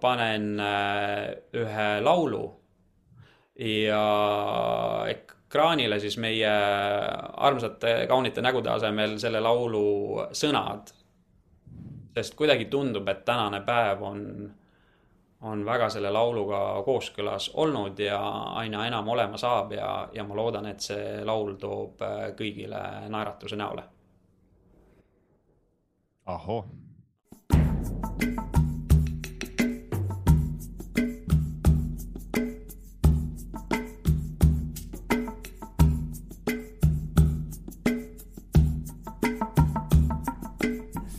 panen äh, ühe laulu ja ekraanile siis meie armsate kaunite nägude asemel selle laulu sõnad. sest kuidagi tundub, et tänane päev on, on väga selle lauluga kooskõlas olnud ja aina enam olema saab ja, ja ma loodan, et see laul toob äh, kõigile naeratuse näole Aho.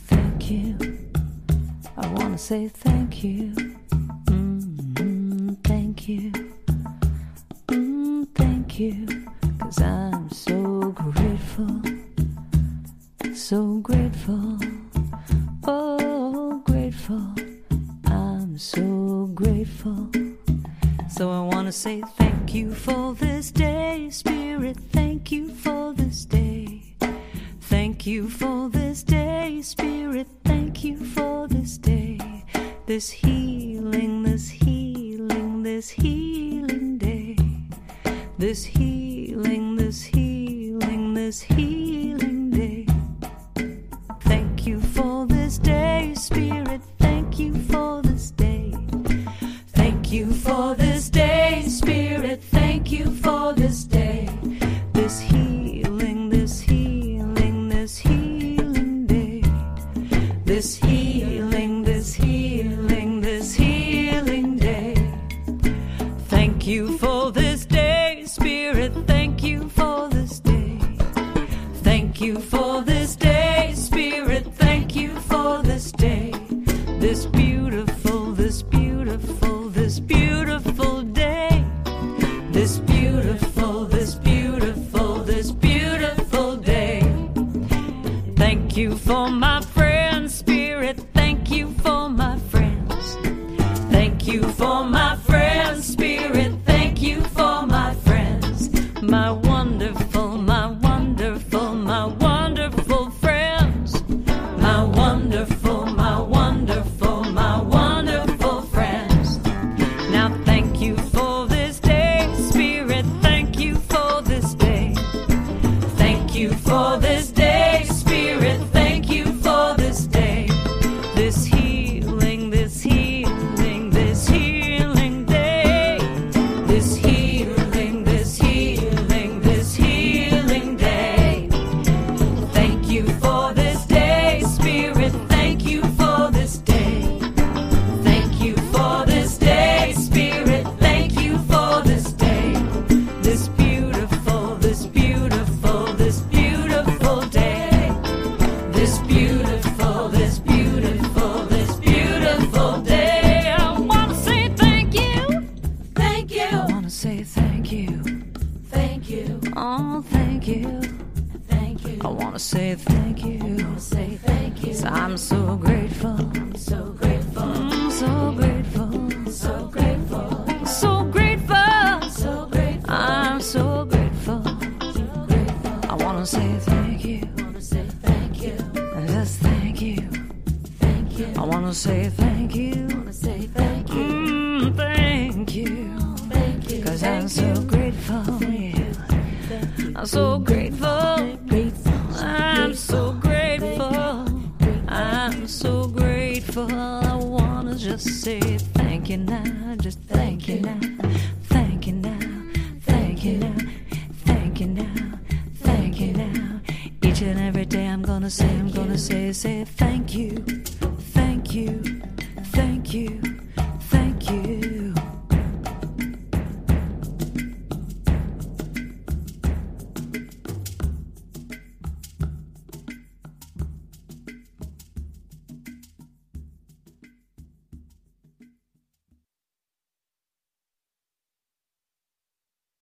Thank you. I want to say thank you.